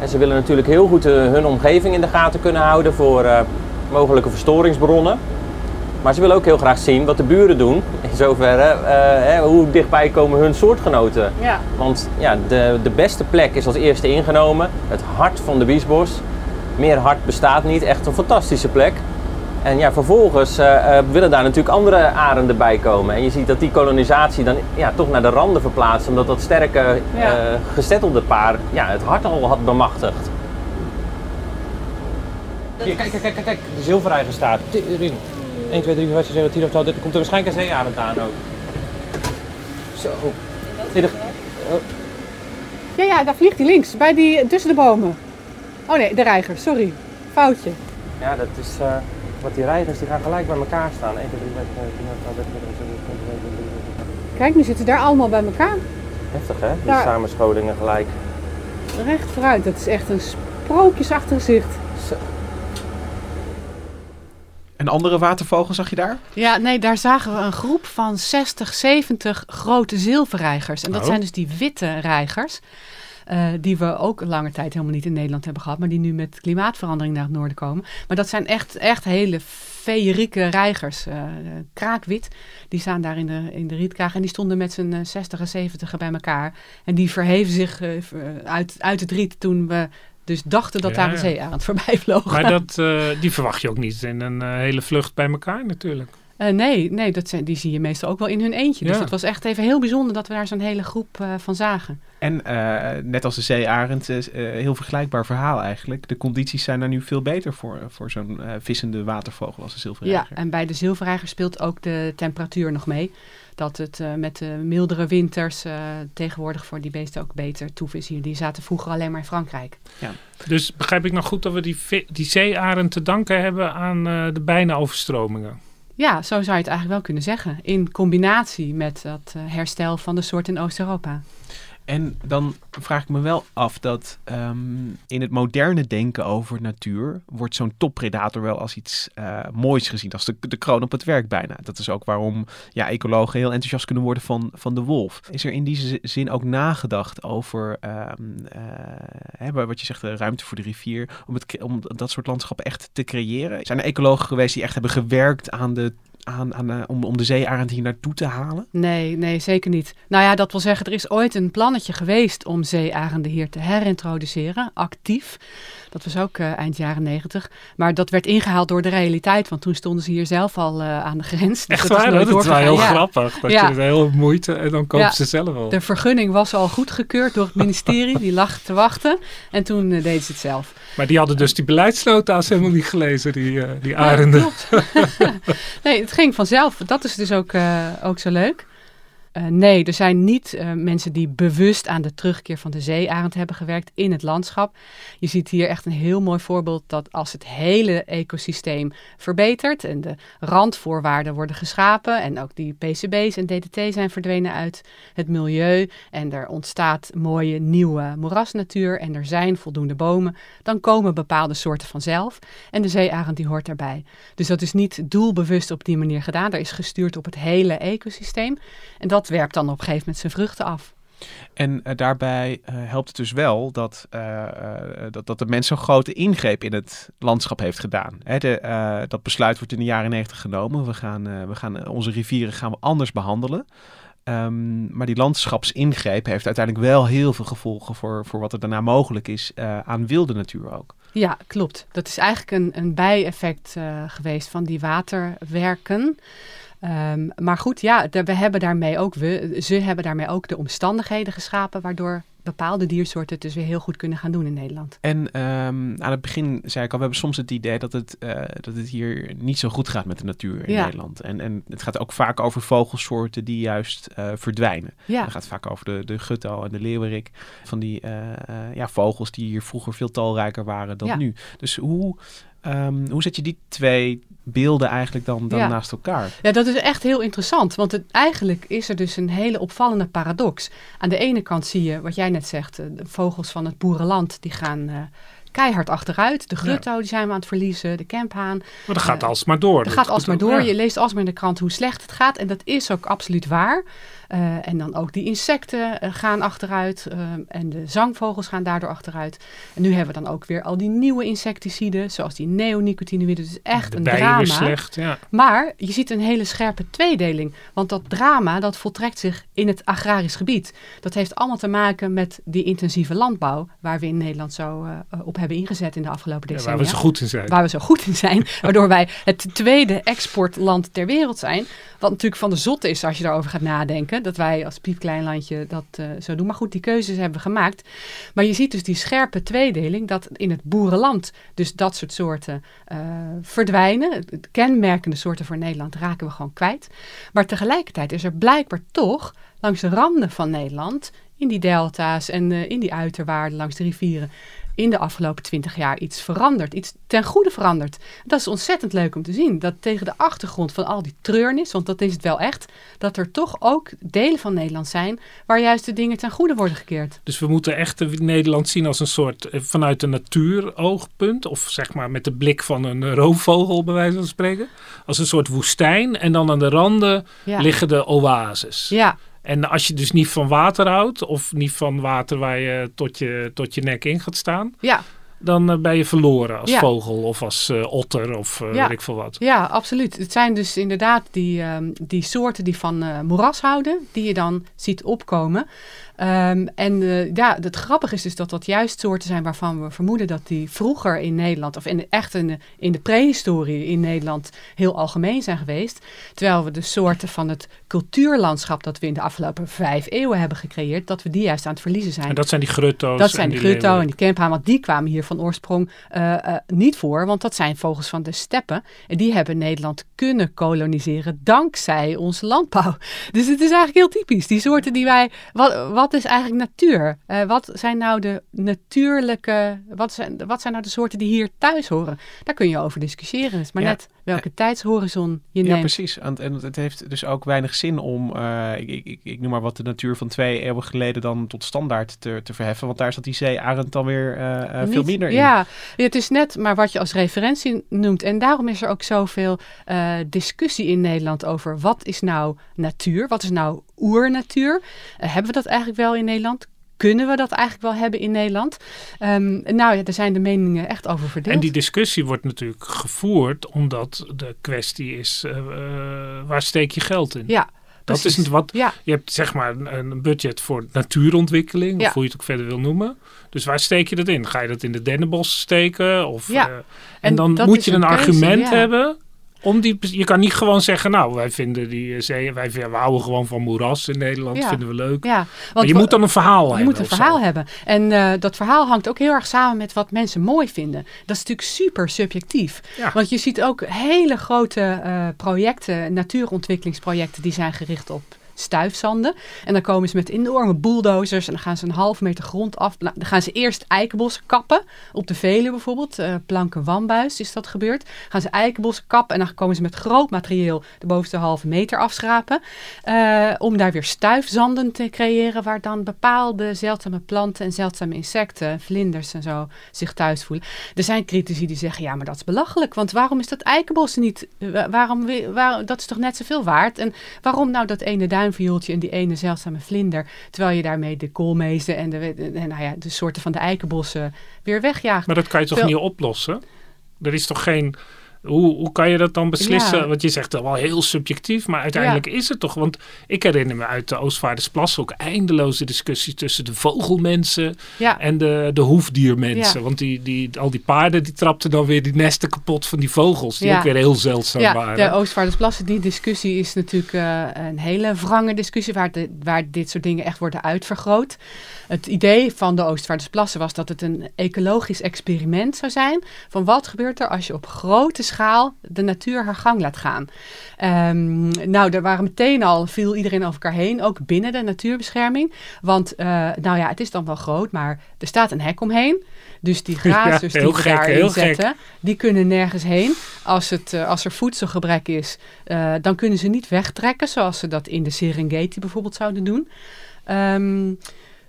En ze willen natuurlijk heel goed hun omgeving in de gaten kunnen houden voor mogelijke verstoringsbronnen. Maar ze willen ook heel graag zien wat de buren doen. In zoverre, hoe dichtbij komen hun soortgenoten. Ja. Want ja, de, de beste plek is als eerste ingenomen. Het hart van de Biesbos. Meer hart bestaat niet. Echt een fantastische plek. En ja, vervolgens uh, uh, willen daar natuurlijk andere arenden bij komen. En je ziet dat die kolonisatie dan ja, toch naar de randen verplaatst. Omdat dat sterke ja. uh, gezettelde paar ja, het hart al had bemachtigd. Hier, kijk, kijk, kijk, kijk. De zilvereigen staat. Erin. 1, 2, 3, 4, 5, 6, 7, 10 of 12. Er komt er waarschijnlijk een zeearend aan ook. Zo. Nee, de, oh. Ja, ja, daar vliegt hij links. Bij die, tussen de bomen. Oh nee, de reiger. Sorry. Foutje. Ja, dat is... Uh, wat die reigers die gaan gelijk bij elkaar staan. 1, 2, 3, 4, 5, 6, 7, 8, 9, 10, Kijk, nu zitten daar allemaal bij elkaar. Heftig hè, die daar. samenscholingen gelijk. Recht vooruit, dat is echt een sprookjesachtig zicht. Zo. En andere watervogels zag je daar? Ja, nee, daar zagen we een groep van 60, 70 grote zilverreigers. En dat oh. zijn dus die witte reigers. Uh, die we ook lange tijd helemaal niet in Nederland hebben gehad, maar die nu met klimaatverandering naar het noorden komen. Maar dat zijn echt, echt hele feerieke reigers, uh, kraakwit. Die staan daar in de, in de rietkraag en die stonden met z'n 60 en 70 bij elkaar. En die verheven zich uit, uit het riet toen we dus dachten dat ja, daar een zeearend voorbij vloog. Maar [LAUGHS] dat, uh, die verwacht je ook niet in een uh, hele vlucht bij elkaar natuurlijk. Uh, nee, nee dat zijn, die zie je meestal ook wel in hun eentje. Dus ja. het was echt even heel bijzonder dat we daar zo'n hele groep van zagen. En net als de zeearend, heel vergelijkbaar verhaal eigenlijk. De condities zijn er nu veel beter voor, voor zo'n vissende watervogel als de zilverreiger. Ja, en bij de zilverreiger speelt ook de temperatuur nog mee dat het uh, met de mildere winters uh, tegenwoordig voor die beesten ook beter toef is hier. Die zaten vroeger alleen maar in Frankrijk. Ja. Dus begrijp ik nog goed dat we die, die zeearen te danken hebben aan uh, de bijna overstromingen? Ja, zo zou je het eigenlijk wel kunnen zeggen. In combinatie met dat herstel van de soort in Oost-Europa. En dan vraag ik me wel af dat um, in het moderne denken over natuur wordt zo'n toppredator wel als iets uh, moois gezien, als de, de kroon op het werk bijna. Dat is ook waarom ja, ecologen heel enthousiast kunnen worden van, van de wolf. Is er in die zin ook nagedacht over um, uh, hè, wat je zegt, de ruimte voor de rivier, om, het, om dat soort landschappen echt te creëren? Zijn er ecologen geweest die echt hebben gewerkt aan de aan, aan, uh, om, om de zeearend hier naartoe te halen? Nee, nee, zeker niet. Nou ja, dat wil zeggen, er is ooit een plannetje geweest om zeearenden hier te herintroduceren, actief. Dat was ook uh, eind jaren negentig. Maar dat werd ingehaald door de realiteit, want toen stonden ze hier zelf al uh, aan de grens. Dus Echt waar? Dat is wel heel ja. grappig. Dat ja. je heel moeite en dan kopen ja. ze zelf al. De vergunning was al goedgekeurd door het ministerie. die lag te wachten. En toen uh, deden ze het zelf. Maar die hadden dus die beleidsnota's helemaal niet gelezen, die, die arenden. [LAUGHS] nee, het ging vanzelf. Dat is dus ook, ook zo leuk. Uh, nee, er zijn niet uh, mensen die bewust aan de terugkeer van de zeearend hebben gewerkt in het landschap. Je ziet hier echt een heel mooi voorbeeld dat als het hele ecosysteem verbetert en de randvoorwaarden worden geschapen en ook die PCB's en DDT zijn verdwenen uit het milieu en er ontstaat mooie nieuwe moerasnatuur en er zijn voldoende bomen, dan komen bepaalde soorten vanzelf en de zeearend die hoort daarbij. Dus dat is niet doelbewust op die manier gedaan, er is gestuurd op het hele ecosysteem en dat dat werpt dan op een gegeven moment zijn vruchten af. En uh, daarbij uh, helpt het dus wel dat, uh, dat, dat de mens zo'n grote ingreep in het landschap heeft gedaan. Hè, de, dat besluit wordt in de jaren negentig genomen. We gaan, we gaan onze rivieren gaan we anders behandelen. Um, maar die landschapsingreep heeft uiteindelijk wel heel veel gevolgen voor, voor wat er daarna mogelijk is aan wilde natuur ook. Ja, klopt. Dat is eigenlijk een, een bijeffect geweest van die waterwerken. Um, maar goed, ja, de, we hebben daarmee ook, we, ze hebben daarmee ook de omstandigheden geschapen waardoor bepaalde diersoorten het dus weer heel goed kunnen gaan doen in Nederland. En um, aan het begin zei ik al, we hebben soms het idee dat het, uh, dat het hier niet zo goed gaat met de natuur in ja. Nederland. En, en het gaat ook vaak over vogelsoorten die juist uh, verdwijnen. Ja. Het gaat vaak over de, de gutto en de leeuwerik. Van die uh, ja, vogels die hier vroeger veel talrijker waren dan ja. nu. Dus hoe, um, hoe zet je die twee beelden eigenlijk dan, dan Ja. naast elkaar? Ja, dat is echt heel interessant. Want het, eigenlijk is er dus een hele opvallende paradox. Aan de ene kant zie je, wat jij net zegt, eh, de vogels van het boerenland die gaan eh, keihard achteruit. De grutto die zijn we aan het verliezen, de kemphaan. Maar dat gaat Eh, alsmaar door. Het gaat alsmaar door. Ja. Je leest alsmaar in de krant hoe slecht het gaat. En dat is ook absoluut waar. Eh, en dan ook die insecten eh, gaan achteruit. eh, en de zangvogels gaan daardoor achteruit. En nu hebben we dan ook weer al die nieuwe insecticiden. Zoals die neonicotinoïden. Dus echt de een drama. slecht, ja. Maar je ziet een hele scherpe tweedeling. Want dat drama dat voltrekt zich in het agrarisch gebied. Dat heeft allemaal te maken met die intensieve landbouw. Waar we in Nederland zo op hebben ingezet in de afgelopen Ja, decennia waar we zo goed in zijn. waar we zo goed in zijn. [LAUGHS] Waardoor wij het tweede exportland ter wereld zijn. Wat natuurlijk van de zotte is als je daarover gaat nadenken. Dat wij als piepklein landje dat eh, zo doen. Maar goed, die keuzes hebben we gemaakt. Maar je ziet dus die scherpe tweedeling. Dat in het boerenland dus dat soort soorten eh, verdwijnen. Kenmerkende soorten voor Nederland raken we gewoon kwijt. Maar tegelijkertijd is er blijkbaar toch langs de randen van Nederland... in die delta's en eh, in die uiterwaarden langs de rivieren in de afgelopen twintig jaar iets veranderd. Iets ten goede veranderd. Dat is ontzettend leuk om te zien. Dat tegen de achtergrond van al die treurnis, want dat is het wel echt, dat er toch ook delen van Nederland zijn waar juist de dingen ten goede worden gekeerd. Dus we moeten echt Nederland zien als een soort eh, vanuit een natuuroogpunt. Of zeg maar met de blik van een roofvogel, bij wijze van spreken. Als een soort woestijn. En dan aan de randen Ja. liggen de oases. Ja, En als je dus niet van water houdt, of niet van water waar je tot je, tot je nek in gaat staan, ja, dan eh, ben je verloren als Ja. vogel of als eh, otter of Ja. weet ik veel wat. ja, absoluut. Het zijn dus inderdaad die, ehm, die soorten die van moeras houden, die je dan ziet opkomen. Ehm, en eh, ja, het grappige is dus dat dat juist soorten zijn waarvan we vermoeden dat die vroeger in Nederland, of in echt in de, in de prehistorie in Nederland, heel algemeen zijn geweest. Terwijl we de soorten van het cultuurlandschap dat we in de afgelopen vijf eeuwen hebben gecreëerd, dat we die juist aan het verliezen zijn. En dat zijn die grutto's. Dat zijn die grutto en die kemphaan, want die kwamen hier van oorsprong eh, eh, niet voor, want dat zijn vogels van de steppen. En die hebben Nederland kunnen koloniseren dankzij onze landbouw. [LAUGHS] Dus het is eigenlijk heel typisch. Die soorten die wij. Wat, wat is eigenlijk natuur? Eh, wat zijn nou de natuurlijke. Wat zijn, wat zijn nou de soorten die hier thuis horen? Daar kun je over discussiëren. Het is maar Ja. net welke tijdshorizon je Ja, neemt. precies. En, en het heeft dus ook weinig zin om, eh, ik, ik, ik, noem maar wat, de natuur van twee eeuwen geleden dan tot standaard te, te verheffen. Want daar zat die zeearend dan weer eh, eh, veel minder in. Ja, het is net maar wat je als referentie noemt. En daarom is er ook zoveel eh, discussie in Nederland over wat is nou natuur? Wat is nou oernatuur? Eh, hebben we dat eigenlijk wel in Nederland? Kunnen we dat eigenlijk wel hebben in Nederland? Ehm, nou ja, daar zijn de meningen echt over verdeeld. En die discussie wordt natuurlijk gevoerd omdat de kwestie is, eh, eh, waar steek je geld in? ja, dat is wat, Ja, je hebt zeg maar een, budget voor natuurontwikkeling, Ja. of hoe je het ook verder wil noemen. Dus waar steek je dat in? Ga je dat in de dennenbos steken? Of, Ja. en, En dan moet je een een keuze, argument hebben. Om die, je kan niet gewoon zeggen, nou, wij vinden die eh, zee, wij, we houden gewoon van moeras in Nederland, Ja. vinden we leuk. ja. maar je moet dan een verhaal Je hebben. moet een zo. verhaal hebben. En eh, dat verhaal hangt ook heel erg samen met wat mensen mooi vinden. Dat is natuurlijk super subjectief. Ja. Want je ziet ook hele grote eh, projecten, natuurontwikkelingsprojecten, die zijn gericht op stuifzanden. En dan komen ze met enorme bulldozers en dan gaan ze een half meter grond af. Nou, Dan gaan ze eerst eikenbossen kappen. Op de Veluwe bijvoorbeeld, eh planken wambuis is dat gebeurd. Gaan ze eikenbossen kappen en dan komen ze met groot materieel de bovenste halve meter afschrapen. eh, om daar weer stuifzanden te creëren waar dan bepaalde zeldzame planten en zeldzame insecten, vlinders en zo, zich thuis voelen. Er zijn critici die zeggen, ja maar dat is belachelijk, want waarom is dat eikenbos niet, eh, waarom, dat is toch net zoveel waard? En waarom nou dat ene duintje duinviooltje en die ene zeldzame vlinder. Terwijl je daarmee de koolmezen en de, de, nou ja, de soorten van de eikenbossen weer wegjaagt. Maar dat kan je toch niet oplossen? Er is toch geen... Hoe, hoe kan je dat dan beslissen? Ja. Want je zegt wel heel subjectief, maar uiteindelijk is het toch... Want ik herinner me uit de Oostvaardersplassen ook eindeloze discussies tussen de vogelmensen Ja, en de, de hoefdiermensen. Ja. Want die, die, al die paarden die trapten dan weer die nesten kapot van die vogels. Die Ja. ook weer heel zeldzaam ja waren. de Oostvaardersplassen, die discussie is natuurlijk eh, een hele wrange discussie waar, de, waar dit soort dingen echt worden uitvergroot. Het idee van de Oostvaardersplassen was dat het een ecologisch experiment zou zijn. Van wat gebeurt er als je op grote schaal de natuur haar gang laat gaan. Ehm, nou, er waren meteen al, viel iedereen over elkaar heen, ook binnen de natuurbescherming. Want, eh, nou ja, het is dan wel groot, maar er staat een hek omheen. Dus die [LAUGHS] grazers heel die we gek, daarin gek. zetten, die kunnen nergens heen. Als, het, eh, als er voedselgebrek is, eh, dan kunnen ze niet wegtrekken, zoals ze dat in de Serengeti bijvoorbeeld zouden doen. Ehm,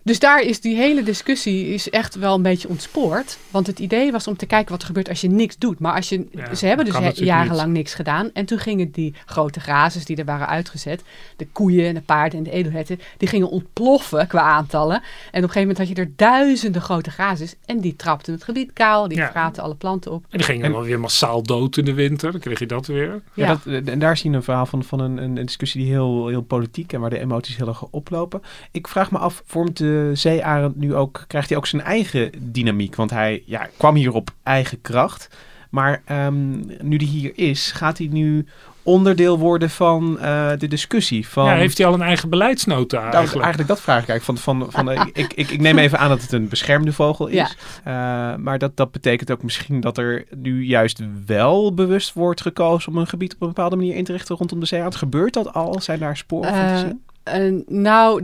dus daar is die hele discussie is echt wel een beetje ontspoord. Want het idee was om te kijken wat er gebeurt als je niks doet. Maar als je, Ja, ze hebben dus jarenlang niks gedaan. En toen gingen die grote grazers die er waren uitgezet, de koeien en de paarden en de edelherten, die gingen ontploffen qua aantallen. En op een gegeven moment had je er duizenden grote grazers. En die trapten het gebied kaal, die Ja. vraten alle planten op. En die gingen En- dan weer massaal dood in de winter. Dan kreeg je dat weer. Ja, Ja. Dat, en daar zien we een verhaal van, van een, een, een discussie die heel, heel politiek en waar de emoties heel erg oplopen. Ik vraag me af, vormt de zeearend nu ook, krijgt hij ook zijn eigen dynamiek? Want hij ja, kwam hier op eigen kracht. Maar ehm, nu die hier is, gaat hij nu onderdeel worden van eh, de discussie? Van, Ja, heeft hij al een eigen beleidsnota Nou, eigenlijk? eigenlijk dat vraag ik eigenlijk. Van, van, van, eh, ik, ik, ik neem even aan dat het een beschermde vogel is. Ja. Eh, maar dat, dat betekent ook misschien dat er nu juist wel bewust wordt gekozen om een gebied op een bepaalde manier in te richten rondom de zeearend. Gebeurt dat al? Zijn daar sporen van te zien? Nou,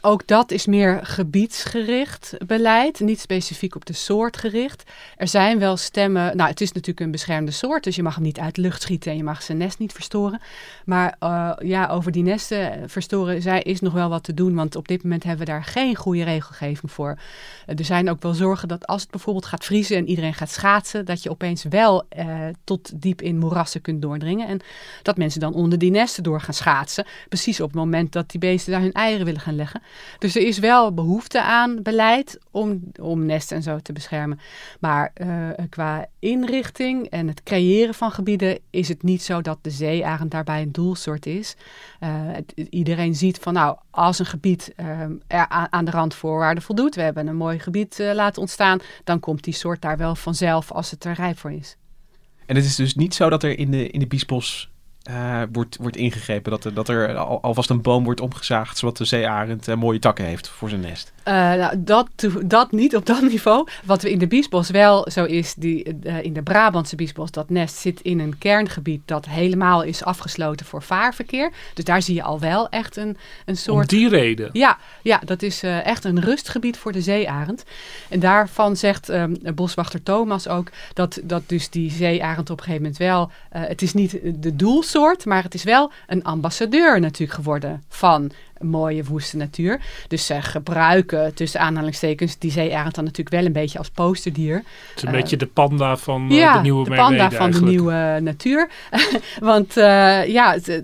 ook dat is meer gebiedsgericht beleid, niet specifiek op de soort gericht. Er zijn wel stemmen, nou het is natuurlijk een beschermde soort, dus je mag hem niet uit lucht schieten en je mag zijn nest niet verstoren. Maar eh, ja, over die nesten verstoren zij, is nog wel wat te doen, want op dit moment hebben we daar geen goede regelgeving voor. Eh, er zijn ook wel zorgen dat als het bijvoorbeeld gaat vriezen en iedereen gaat schaatsen, dat je opeens wel eh, tot diep in moerassen kunt doordringen. En dat mensen dan onder die nesten door gaan schaatsen. Precies op het moment dat die beesten daar hun eieren willen gaan leggen. Dus er is wel behoefte aan beleid om, om nesten en zo te beschermen. Maar eh, qua inrichting en het creëren van gebieden is het niet zo dat de zeearend daarbij een doelsoort is. Eh, iedereen ziet van nou, als een gebied eh, aan, aan de randvoorwaarden voldoet, we hebben een mooi gebied laten ontstaan, dan komt die soort daar wel vanzelf als het er rijp voor is. En het is dus niet zo dat er in de, in de biesbos eh, wordt, wordt ingegrepen. Dat er, dat er al, alvast een boom wordt omgezaagd, zodat de zeearend eh, mooie takken heeft voor zijn nest. Eh, nou, dat, dat niet op dat [LAUGHS] niveau. Wat we in de Biesbos wel zo is, die, eh, in de Brabantse Biesbos, dat nest zit in een kerngebied dat helemaal is afgesloten voor vaarverkeer. Dus daar zie je al wel echt een, een Om soort die reden. ja, ja, dat is eh, echt een rustgebied voor de zeearend. En daarvan zegt ehm, boswachter Thomas ook dat, dat dus die zeearend op een gegeven moment wel... het is niet de doelsoort, maar het is wel een ambassadeur natuurlijk geworden van mooie woeste natuur. Dus ze gebruiken tussen aanhalingstekens die zeearend dan natuurlijk wel een beetje als posterdier. Het is een Eh, beetje de panda van eh, Ja, de nieuwe de Merwede panda van de nieuwe natuur. [LAUGHS] Want eh, ja, eh,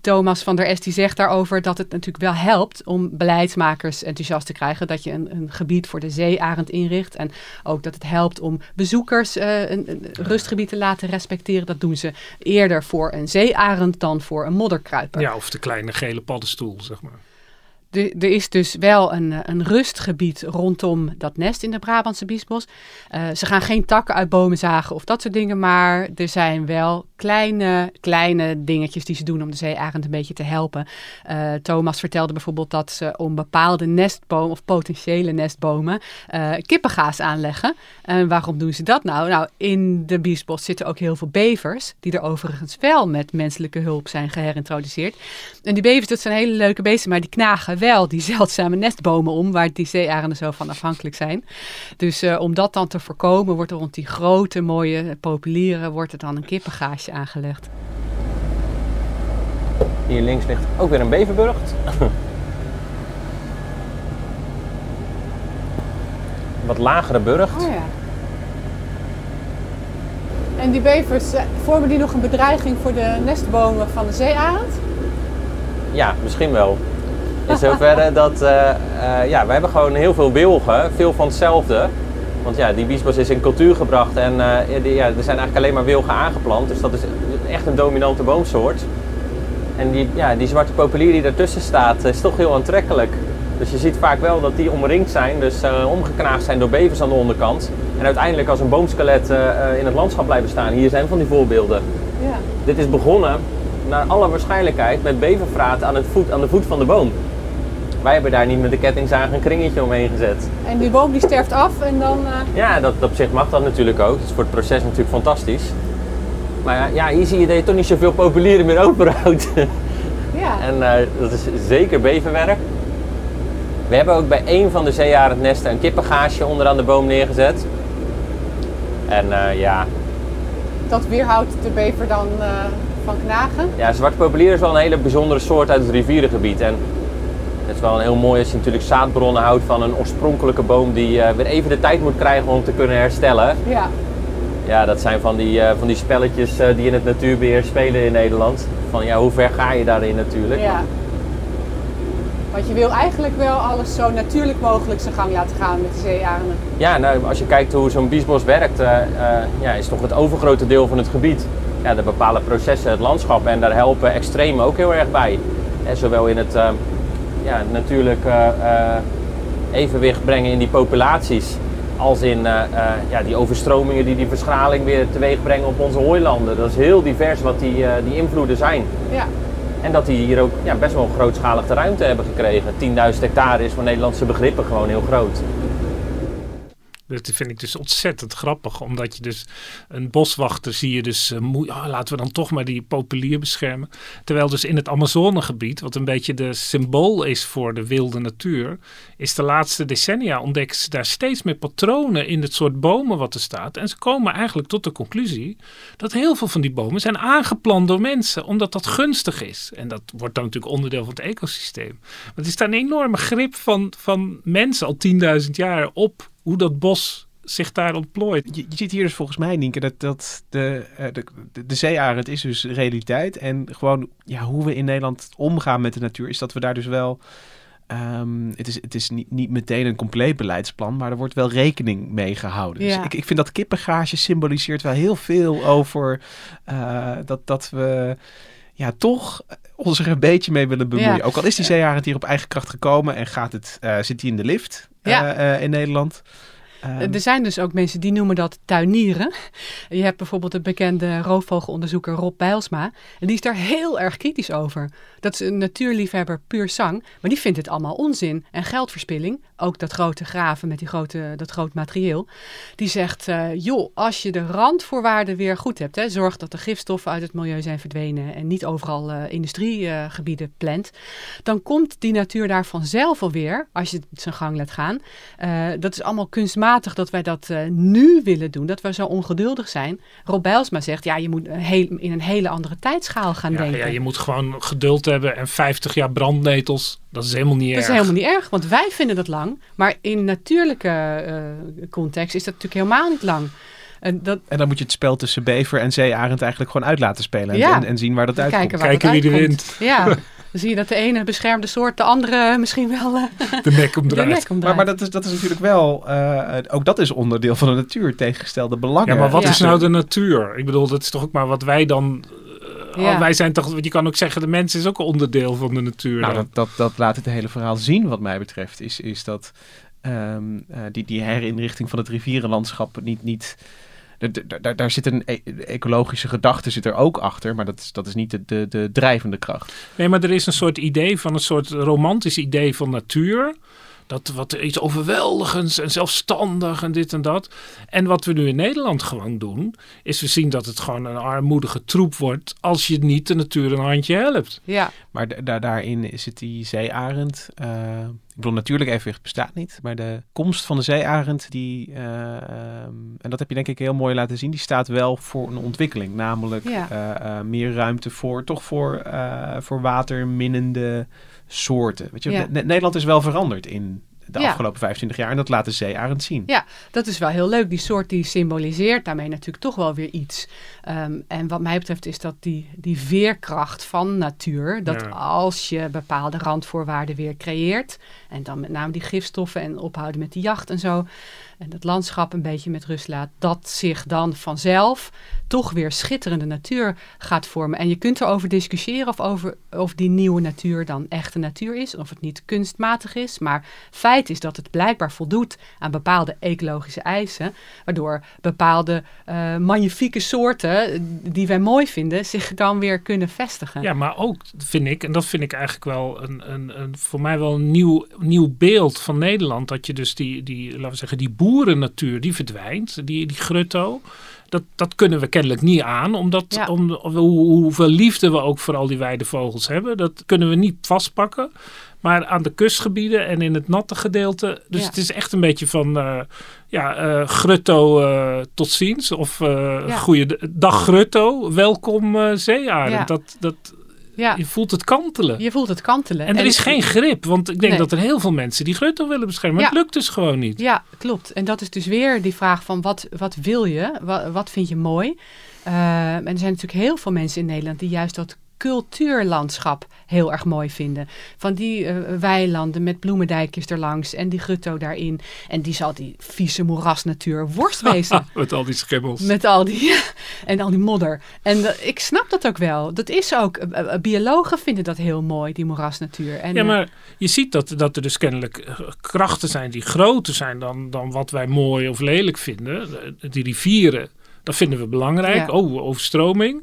Thomas van der Est die zegt daarover dat het natuurlijk wel helpt om beleidsmakers enthousiast te krijgen. Dat je een, een gebied voor de zeearend inricht. En ook dat het helpt om bezoekers eh, een, een rustgebied te laten respecteren. Dat doen ze eerder voor een zeearend dan voor een modderkruiper. Ja, of de kleine gele paddenstoel, zeg maar. Er, is dus wel een, eh, een rustgebied rondom dat nest in de Brabantse biesbos. Eh, ze gaan geen takken uit bomen zagen of dat soort dingen, maar er zijn wel kleine, kleine dingetjes die ze doen om de zeearend een beetje te helpen. Eh, Thomas vertelde bijvoorbeeld dat ze om bepaalde nestbomen of potentiële nestbomen eh, kippengaas aanleggen. En waarom doen ze dat nou? Nou, in de biesbos zitten ook heel veel bevers, die er overigens wel met menselijke hulp zijn geherintroduceerd. En die bevers, dat zijn hele leuke beesten, maar die knagen wel die zeldzame nestbomen om, waar die zeearenden zo van afhankelijk zijn. Dus eh, om dat dan te voorkomen, wordt er rond die grote, mooie populieren, wordt er dan een kippengaasje aangelegd. Hier links ligt ook weer een beverburgt. Een [LAUGHS] wat lagere burcht. Oh ja. En die bevers, eh, vormen die nog een bedreiging voor de nestbomen van de zeearend? ja, misschien wel. In zoverre dat, eh, eh, ja, we hebben gewoon heel veel wilgen, veel van hetzelfde. Want ja, die biesbos is in cultuur gebracht en eh, die, ja, er zijn eigenlijk alleen maar wilgen aangeplant. Dus dat is echt een dominante boomsoort. En die, ja, die zwarte populier die daartussen staat, is toch heel aantrekkelijk. Dus je ziet vaak wel dat die omringd zijn, dus uh, omgeknaagd zijn door bevers aan de onderkant. En uiteindelijk als een boomskelet uh, in het landschap blijven staan. Hier zijn van die voorbeelden. Ja. Dit is begonnen, naar alle waarschijnlijkheid, met bevervraat aan, het voet, aan de voet van de boom. Wij hebben daar niet met de kettingzaag een kringetje omheen gezet. En die boom die sterft af en dan... Uh... Ja, dat, op zich mag dat natuurlijk ook. Dat is voor het proces natuurlijk fantastisch. Maar ja, ja hier zie je dat je toch niet zoveel populieren meer [LAUGHS] overhoudt. Ja. En uh, dat is zeker beverwerk. We hebben ook bij één van de zeearendnesten een kippengaasje onderaan de boom neergezet. En uh, ja... Dat weerhoudt de bever dan uh, van knagen? Ja, zwarte populier is wel een hele bijzondere soort uit het rivierengebied. En het is wel een heel mooi als je natuurlijk zaadbronnen houdt van een oorspronkelijke boom die uh, weer even de tijd moet krijgen om te kunnen herstellen. Ja. Ja, dat zijn van die, van die spelletjes die in het natuurbeheer spelen in Nederland. Van ja, hoe ver ga je daarin natuurlijk? Ja. Want je wil eigenlijk wel alles zo natuurlijk mogelijk zijn gang laten gaan met de zeearenden. Ja, nou, als je kijkt hoe zo'n biesbos werkt, ja, is toch het overgrote deel van het gebied. Ja, de bepalen processen, het landschap en daar helpen extremen ook heel erg bij. En zowel in het ja, natuurlijk evenwicht brengen in die populaties, als in ja, die overstromingen die die verschraling weer teweeg brengen op onze hooilanden. Dat is heel divers wat die, die invloeden zijn. Ja. En dat die hier ook ja, best wel grootschalige ruimte hebben gekregen. 10.000 hectare is voor Nederlandse begrippen gewoon heel groot. Dat vind ik dus ontzettend grappig. Omdat je dus een boswachter zie je dus... Uh, laten we dan toch maar die populier beschermen. Terwijl dus in het Amazonegebied... wat een beetje de symbool is voor de wilde natuur... is de laatste decennia ontdekken ze daar steeds meer patronen... in het soort bomen wat er staat. En ze komen eigenlijk tot de conclusie... dat heel veel van die bomen zijn aangeplant door mensen. Omdat dat gunstig is. En dat wordt dan natuurlijk onderdeel van het ecosysteem. Maar het is daar een enorme grip van, van mensen al 10.000 jaar op hoe dat bos zich daar ontplooit. Je, je ziet hier dus volgens mij, Nienke, dat, dat de, de, de, de zeearend is dus realiteit. En gewoon ja, hoe we in Nederland omgaan met de natuur, is dat we daar dus wel... Um, het is, het is niet, niet meteen een compleet beleidsplan, maar er wordt wel rekening mee gehouden. Ja. Dus ik, ik vind dat kippengage symboliseert wel heel veel over uh, dat, dat we ja, toch ons er een beetje mee willen bemoeien. Ja. Ook al is die zeearend hier op eigen kracht gekomen en gaat het, uh, zit hij in de lift Ja. uh, in Nederland. Um, Er zijn dus ook mensen die noemen dat tuinieren. Je hebt bijvoorbeeld de bekende roofvogelonderzoeker Rob Bijlsma. En die is daar heel erg kritisch over. Dat is een natuurliefhebber puur zang. Maar die vindt het allemaal onzin en geldverspilling. Ook dat grote graven met die grote, dat groot materieel. Die zegt, uh, joh, als je de randvoorwaarden weer goed hebt. Hè, zorg dat de gifstoffen uit het milieu zijn verdwenen. En niet overal uh, industriegebieden plant. Dan komt die natuur daar vanzelf alweer. Als je het zijn gang laat gaan. Uh, dat is allemaal kunstmatig dat wij dat nu willen doen. Dat we zo ongeduldig zijn. Rob Bijlsma zegt, ja, je moet heel, in een hele andere tijdschaal gaan ja, denken. Ja, je moet gewoon geduld hebben en 50 jaar brandnetels. Dat is helemaal niet dat erg. is helemaal niet erg, want wij vinden dat lang. Maar in natuurlijke uh, context is dat natuurlijk helemaal niet lang. En, dat... en dan moet je het spel tussen bever en zeearend eigenlijk gewoon uit laten spelen. Ja. En, en, zien waar dat uitkomt. Kijken, waar Kijken wie er wint. Ja, [LAUGHS] dan zie je dat de ene beschermde soort de andere misschien wel uh, de nek omdraait. [LAUGHS] De nek omdraait. Maar, maar dat, is, dat is natuurlijk wel, uh, ook dat is onderdeel van de natuur, tegengestelde belangen. Ja, maar wat ja. is nou de natuur? Ik bedoel, dat is toch ook maar wat wij dan... Uh, Ja. Wij zijn toch, je kan ook zeggen, de mens is ook een onderdeel van de natuur. Nou, dat, dat, dat laat het hele verhaal zien, wat mij betreft. Is, is dat um, uh, die, die herinrichting van het rivierenlandschap niet. niet daar, daar zit een e ecologische gedachte zit er ook achter, maar dat is, dat is niet de, de, de drijvende kracht. Nee, maar er is een soort idee van een soort romantisch idee van natuur. Dat wat iets overweldigends en zelfstandig en dit en dat. En wat we nu in Nederland gewoon doen, is we zien dat het gewoon een armoedige troep wordt als je niet de natuur een handje helpt. Ja. Maar da daarin is het die zeearend. Uh, ik bedoel, natuurlijk evenwicht bestaat niet. Maar de komst van de zeearend, die, uh, um, en dat heb je denk ik heel mooi laten zien, die staat wel voor een ontwikkeling. Namelijk ja. uh, meer ruimte voor, toch voor, voor waterminnende soorten. Weet je, Ja. Nederland is wel veranderd in de Ja. afgelopen 25 jaar. En dat laat de zeearend zien. Ja, dat is wel heel leuk. Die soort die symboliseert daarmee natuurlijk toch wel weer iets. Ehm, en wat mij betreft is dat die, die veerkracht van natuur. Dat Ja. als je bepaalde randvoorwaarden weer creëert. En dan met name die gifstoffen en ophouden met die jacht en zo. En het landschap een beetje met rust laat. Dat zich dan vanzelf toch weer schitterende natuur gaat vormen. En je kunt erover discussiëren of, over, of die nieuwe natuur dan echte natuur is. Of het niet kunstmatig is. Maar feit is dat het blijkbaar voldoet aan bepaalde ecologische eisen. Waardoor bepaalde eh, magnifieke soorten eh, die wij mooi vinden zich dan weer kunnen vestigen. Ja, maar ook vind ik, en dat vind ik eigenlijk wel een, een, een voor mij wel een nieuw, nieuw beeld van Nederland. Dat je dus die, die laten we zeggen, die boerennatuur, die verdwijnt, die, die grutto. Dat, dat kunnen we kennelijk niet aan, omdat Ja. om, hoe, hoeveel liefde we ook voor al die weidevogels hebben. Dat kunnen we niet vastpakken. Maar aan de kustgebieden en in het natte gedeelte. Dus Ja. het is echt een beetje van eh, ja, eh, grutto eh, tot ziens. Of Ja. goeie dag grutto, welkom zeearend. Dat, dat, Ja, je voelt het kantelen. je voelt het kantelen. en er is geen grip, want ik denk Nee. dat er heel veel mensen die grutto willen beschermen. Maar Ja. het lukt dus gewoon niet. Ja, klopt. En dat is dus weer die vraag van wat, wat wil je? Wat, wat vind je mooi? Eh, en er zijn natuurlijk heel veel mensen in Nederland die juist dat cultuurlandschap heel erg mooi vinden. Van die eh, weilanden met bloemendijkjes erlangs en die grutto daarin. En die zal die vieze moerasnatuur worst [LAUGHS] wezen. Met al die schimmels. Met al die [LAUGHS] en al die modder. En eh, ik snap dat ook wel. Dat is ook. eh, biologen vinden dat heel mooi, die moerasnatuur. En, Ja, maar je ziet dat, dat er dus kennelijk krachten zijn die groter zijn dan, dan wat wij mooi of lelijk vinden. Die rivieren, dat vinden we belangrijk. Ja. Oh, overstroming.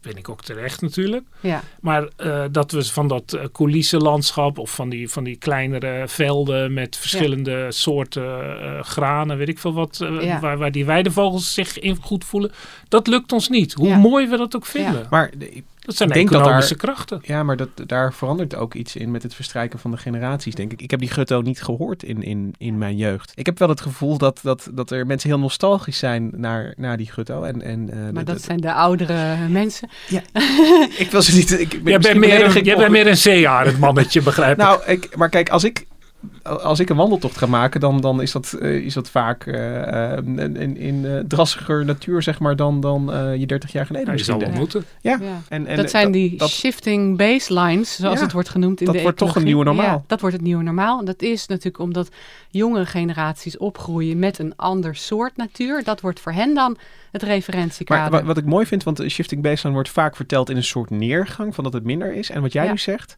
Vind ik ook terecht natuurlijk. ja, Maar eh, dat we van dat uh, coulissenlandschap of van die, van die kleinere velden met verschillende soorten eh, granen, weet ik veel wat, eh, Ja. waar, waar die weidevogels zich in goed voelen, dat lukt ons niet. Hoe Ja. mooi we dat ook vinden. Maar de- Dat zijn Ik denk dat daar- krachten. Ja, maar dat, daar verandert ook iets in met het verstrijken van de generaties, denk ik. Ik heb die grutto niet gehoord in, in, in mijn jeugd. Ik heb wel het gevoel dat, dat, dat er mensen heel nostalgisch zijn naar, naar die grutto. En, en, eh, maar de- dat de- zijn de oudere mensen. [LAUGHS] ik wil ze niet... Ik, ben Jij bent meer, een, jij bent meer een zeearend mannetje, begrijp ik. Nou, ik, maar kijk, als ik, als ik een wandeltocht ga maken, dan, dan is, dat, eh, is dat vaak eh, eh, in, in, in drassiger natuur, zeg maar, dan, dan eh, je 30 jaar geleden Nou, je zal wel moeten. Ja. Ja. En, en dat zijn die dat- shifting baselines, zoals Ja, het wordt genoemd in dat de wordt toch een nieuwe normaal. Ja, dat wordt het nieuwe normaal. En dat is natuurlijk omdat jonge generaties opgroeien met een ander soort natuur. Dat wordt voor hen dan het Maar referentiekader. wat, wat ik mooi vind, want de shifting baseline wordt vaak verteld in een soort neergang, van dat het minder is. En wat jij Ja. nu zegt,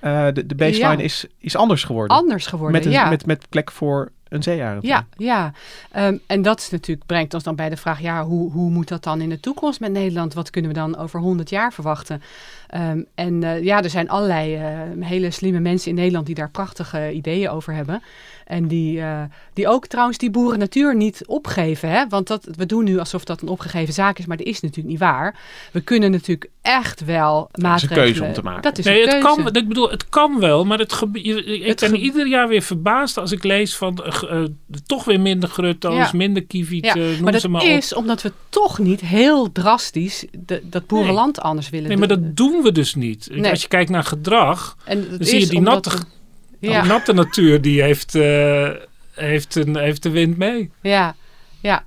eh, de, de baseline Ja. is, is anders geworden. Anders geworden, met, een, ja. met, met plek voor een zeearend. Ja, ja. Ehm, en dat is natuurlijk, brengt ons dan bij de vraag, ja, hoe, hoe moet dat dan in de toekomst met Nederland? Wat kunnen we dan over 100 jaar verwachten? Ehm, en eh, ja, er zijn allerlei eh, hele slimme mensen in Nederland die daar prachtige ideeën over hebben. En die, eh, die ook trouwens die boeren-natuur niet opgeven. Hè? Want dat, we doen nu alsof dat een opgegeven zaak is, maar dat is natuurlijk niet waar. We kunnen natuurlijk echt wel is een maatregelen... keuze om te maken. Dat is Nee, een het keuze. kan, ik bedoel, het kan wel, maar het je- ik Het ben ieder jaar weer verbaasd als ik lees van toch weer minder grutto's, Ja. minder kievieten, Ja, noem maar ze dat maar op. is omdat we toch niet heel drastisch de, dat boerenland anders willen Nee, maar doen. dat doen we dus niet. Nee. Als je kijkt naar gedrag, En dan zie je die natte, we- Ja, die natte natuur, die heeft, eh, heeft, een, heeft de wind mee. ja, ja.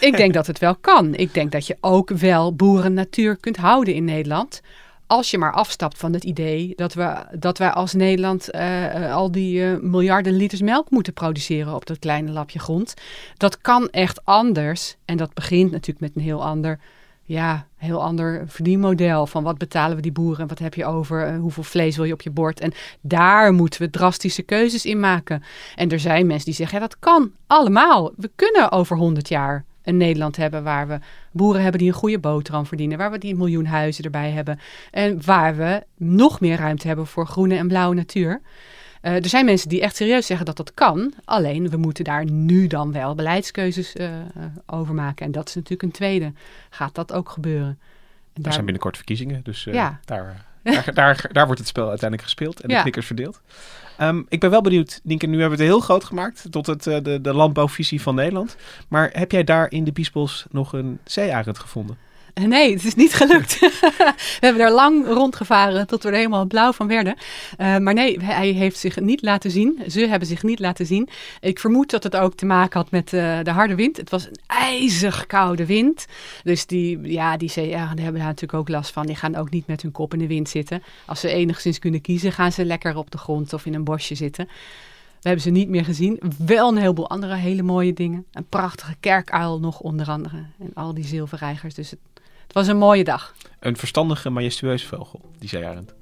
Ik denk dat het wel kan. Ik denk dat je ook wel boerennatuur kunt houden in Nederland. Als je maar afstapt van het idee dat, we, dat wij als Nederland eh, eh, al die miljarden liters melk moeten produceren op dat kleine lapje grond. Dat kan echt anders. En dat begint natuurlijk met een heel ander, ja, heel ander verdienmodel. Van wat betalen we die boeren en wat heb je over? eh, hoeveel vlees wil je op je bord? En daar moeten we drastische keuzes in maken. En er zijn mensen die zeggen, ja, dat kan allemaal. We kunnen over 100 jaar een Nederland hebben waar we boeren hebben die een goede boterham verdienen, waar we die miljoen huizen erbij hebben en waar we nog meer ruimte hebben voor groene en blauwe natuur. Eh, er zijn mensen die echt serieus zeggen dat dat kan, alleen we moeten daar nu dan wel beleidskeuzes eh, eh, over maken. En dat is natuurlijk een tweede. Gaat dat ook gebeuren? En Er zijn binnenkort verkiezingen, dus Ja. daar, [LAUGHS] daar, daar, daar wordt het spel uiteindelijk gespeeld en de Ja. knikkers verdeeld. Ehm, ik ben wel benieuwd, Nienke, nu hebben we het heel groot gemaakt tot het, de, de landbouwvisie van Nederland. Maar heb jij daar in de Biesbos nog een zeearend gevonden? Nee, het is niet gelukt. [LAUGHS] we hebben er lang rondgevaren tot we er helemaal blauw van werden. Uh, maar nee, hij heeft zich niet laten zien. Ze hebben zich niet laten zien. Ik vermoed dat het ook te maken had met uh, de harde wind. Het was een ijzig koude wind. Dus die, ja, die hebben daar natuurlijk ook last van. Die gaan ook niet met hun kop in de wind zitten. Als ze enigszins kunnen kiezen, gaan ze lekker op de grond of in een bosje zitten. We hebben ze niet meer gezien. Wel een heleboel andere hele mooie dingen. Een prachtige kerkuil nog onder andere. En al die zilverreigers. Dus het, het was een mooie dag. Een verstandige, majestueuze vogel, die zeearend.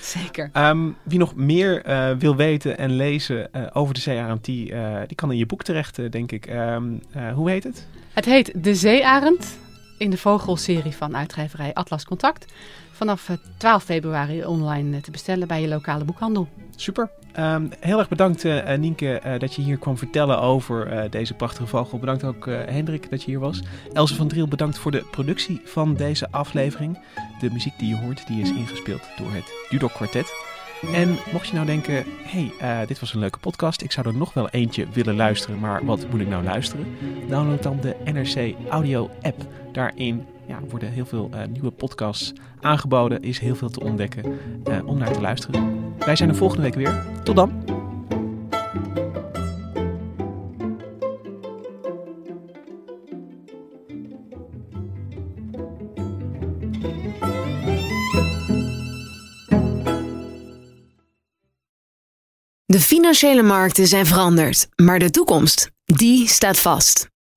Zeker. Um, wie nog meer uh, wil weten en lezen uh, over de zeearend, die, uh, die kan in je boek terecht, denk ik. Um, hoe heet het? Het heet De Zeearend in de vogelserie van uitgeverij Atlas Contact. Vanaf 12 februari online te bestellen bij je lokale boekhandel. Super. Um, heel erg bedankt uh, Nienke uh, dat je hier kwam vertellen over deze prachtige vogel. Bedankt ook Hendrik dat je hier was. Else van Driel bedankt voor de productie van deze aflevering. De muziek die je hoort die is ingespeeld door het Dudok Quartet. En mocht je nou denken, hey, dit was een leuke podcast. Ik zou er nog wel eentje willen luisteren, maar wat moet ik nou luisteren? Download dan de NRC Audio app. Daarin ja, worden heel veel uh, nieuwe podcasts aangeboden. Is heel veel te ontdekken uh, om naar te luisteren. Wij zijn er volgende week weer. Tot dan. De financiële markten zijn veranderd, maar de toekomst, die staat vast.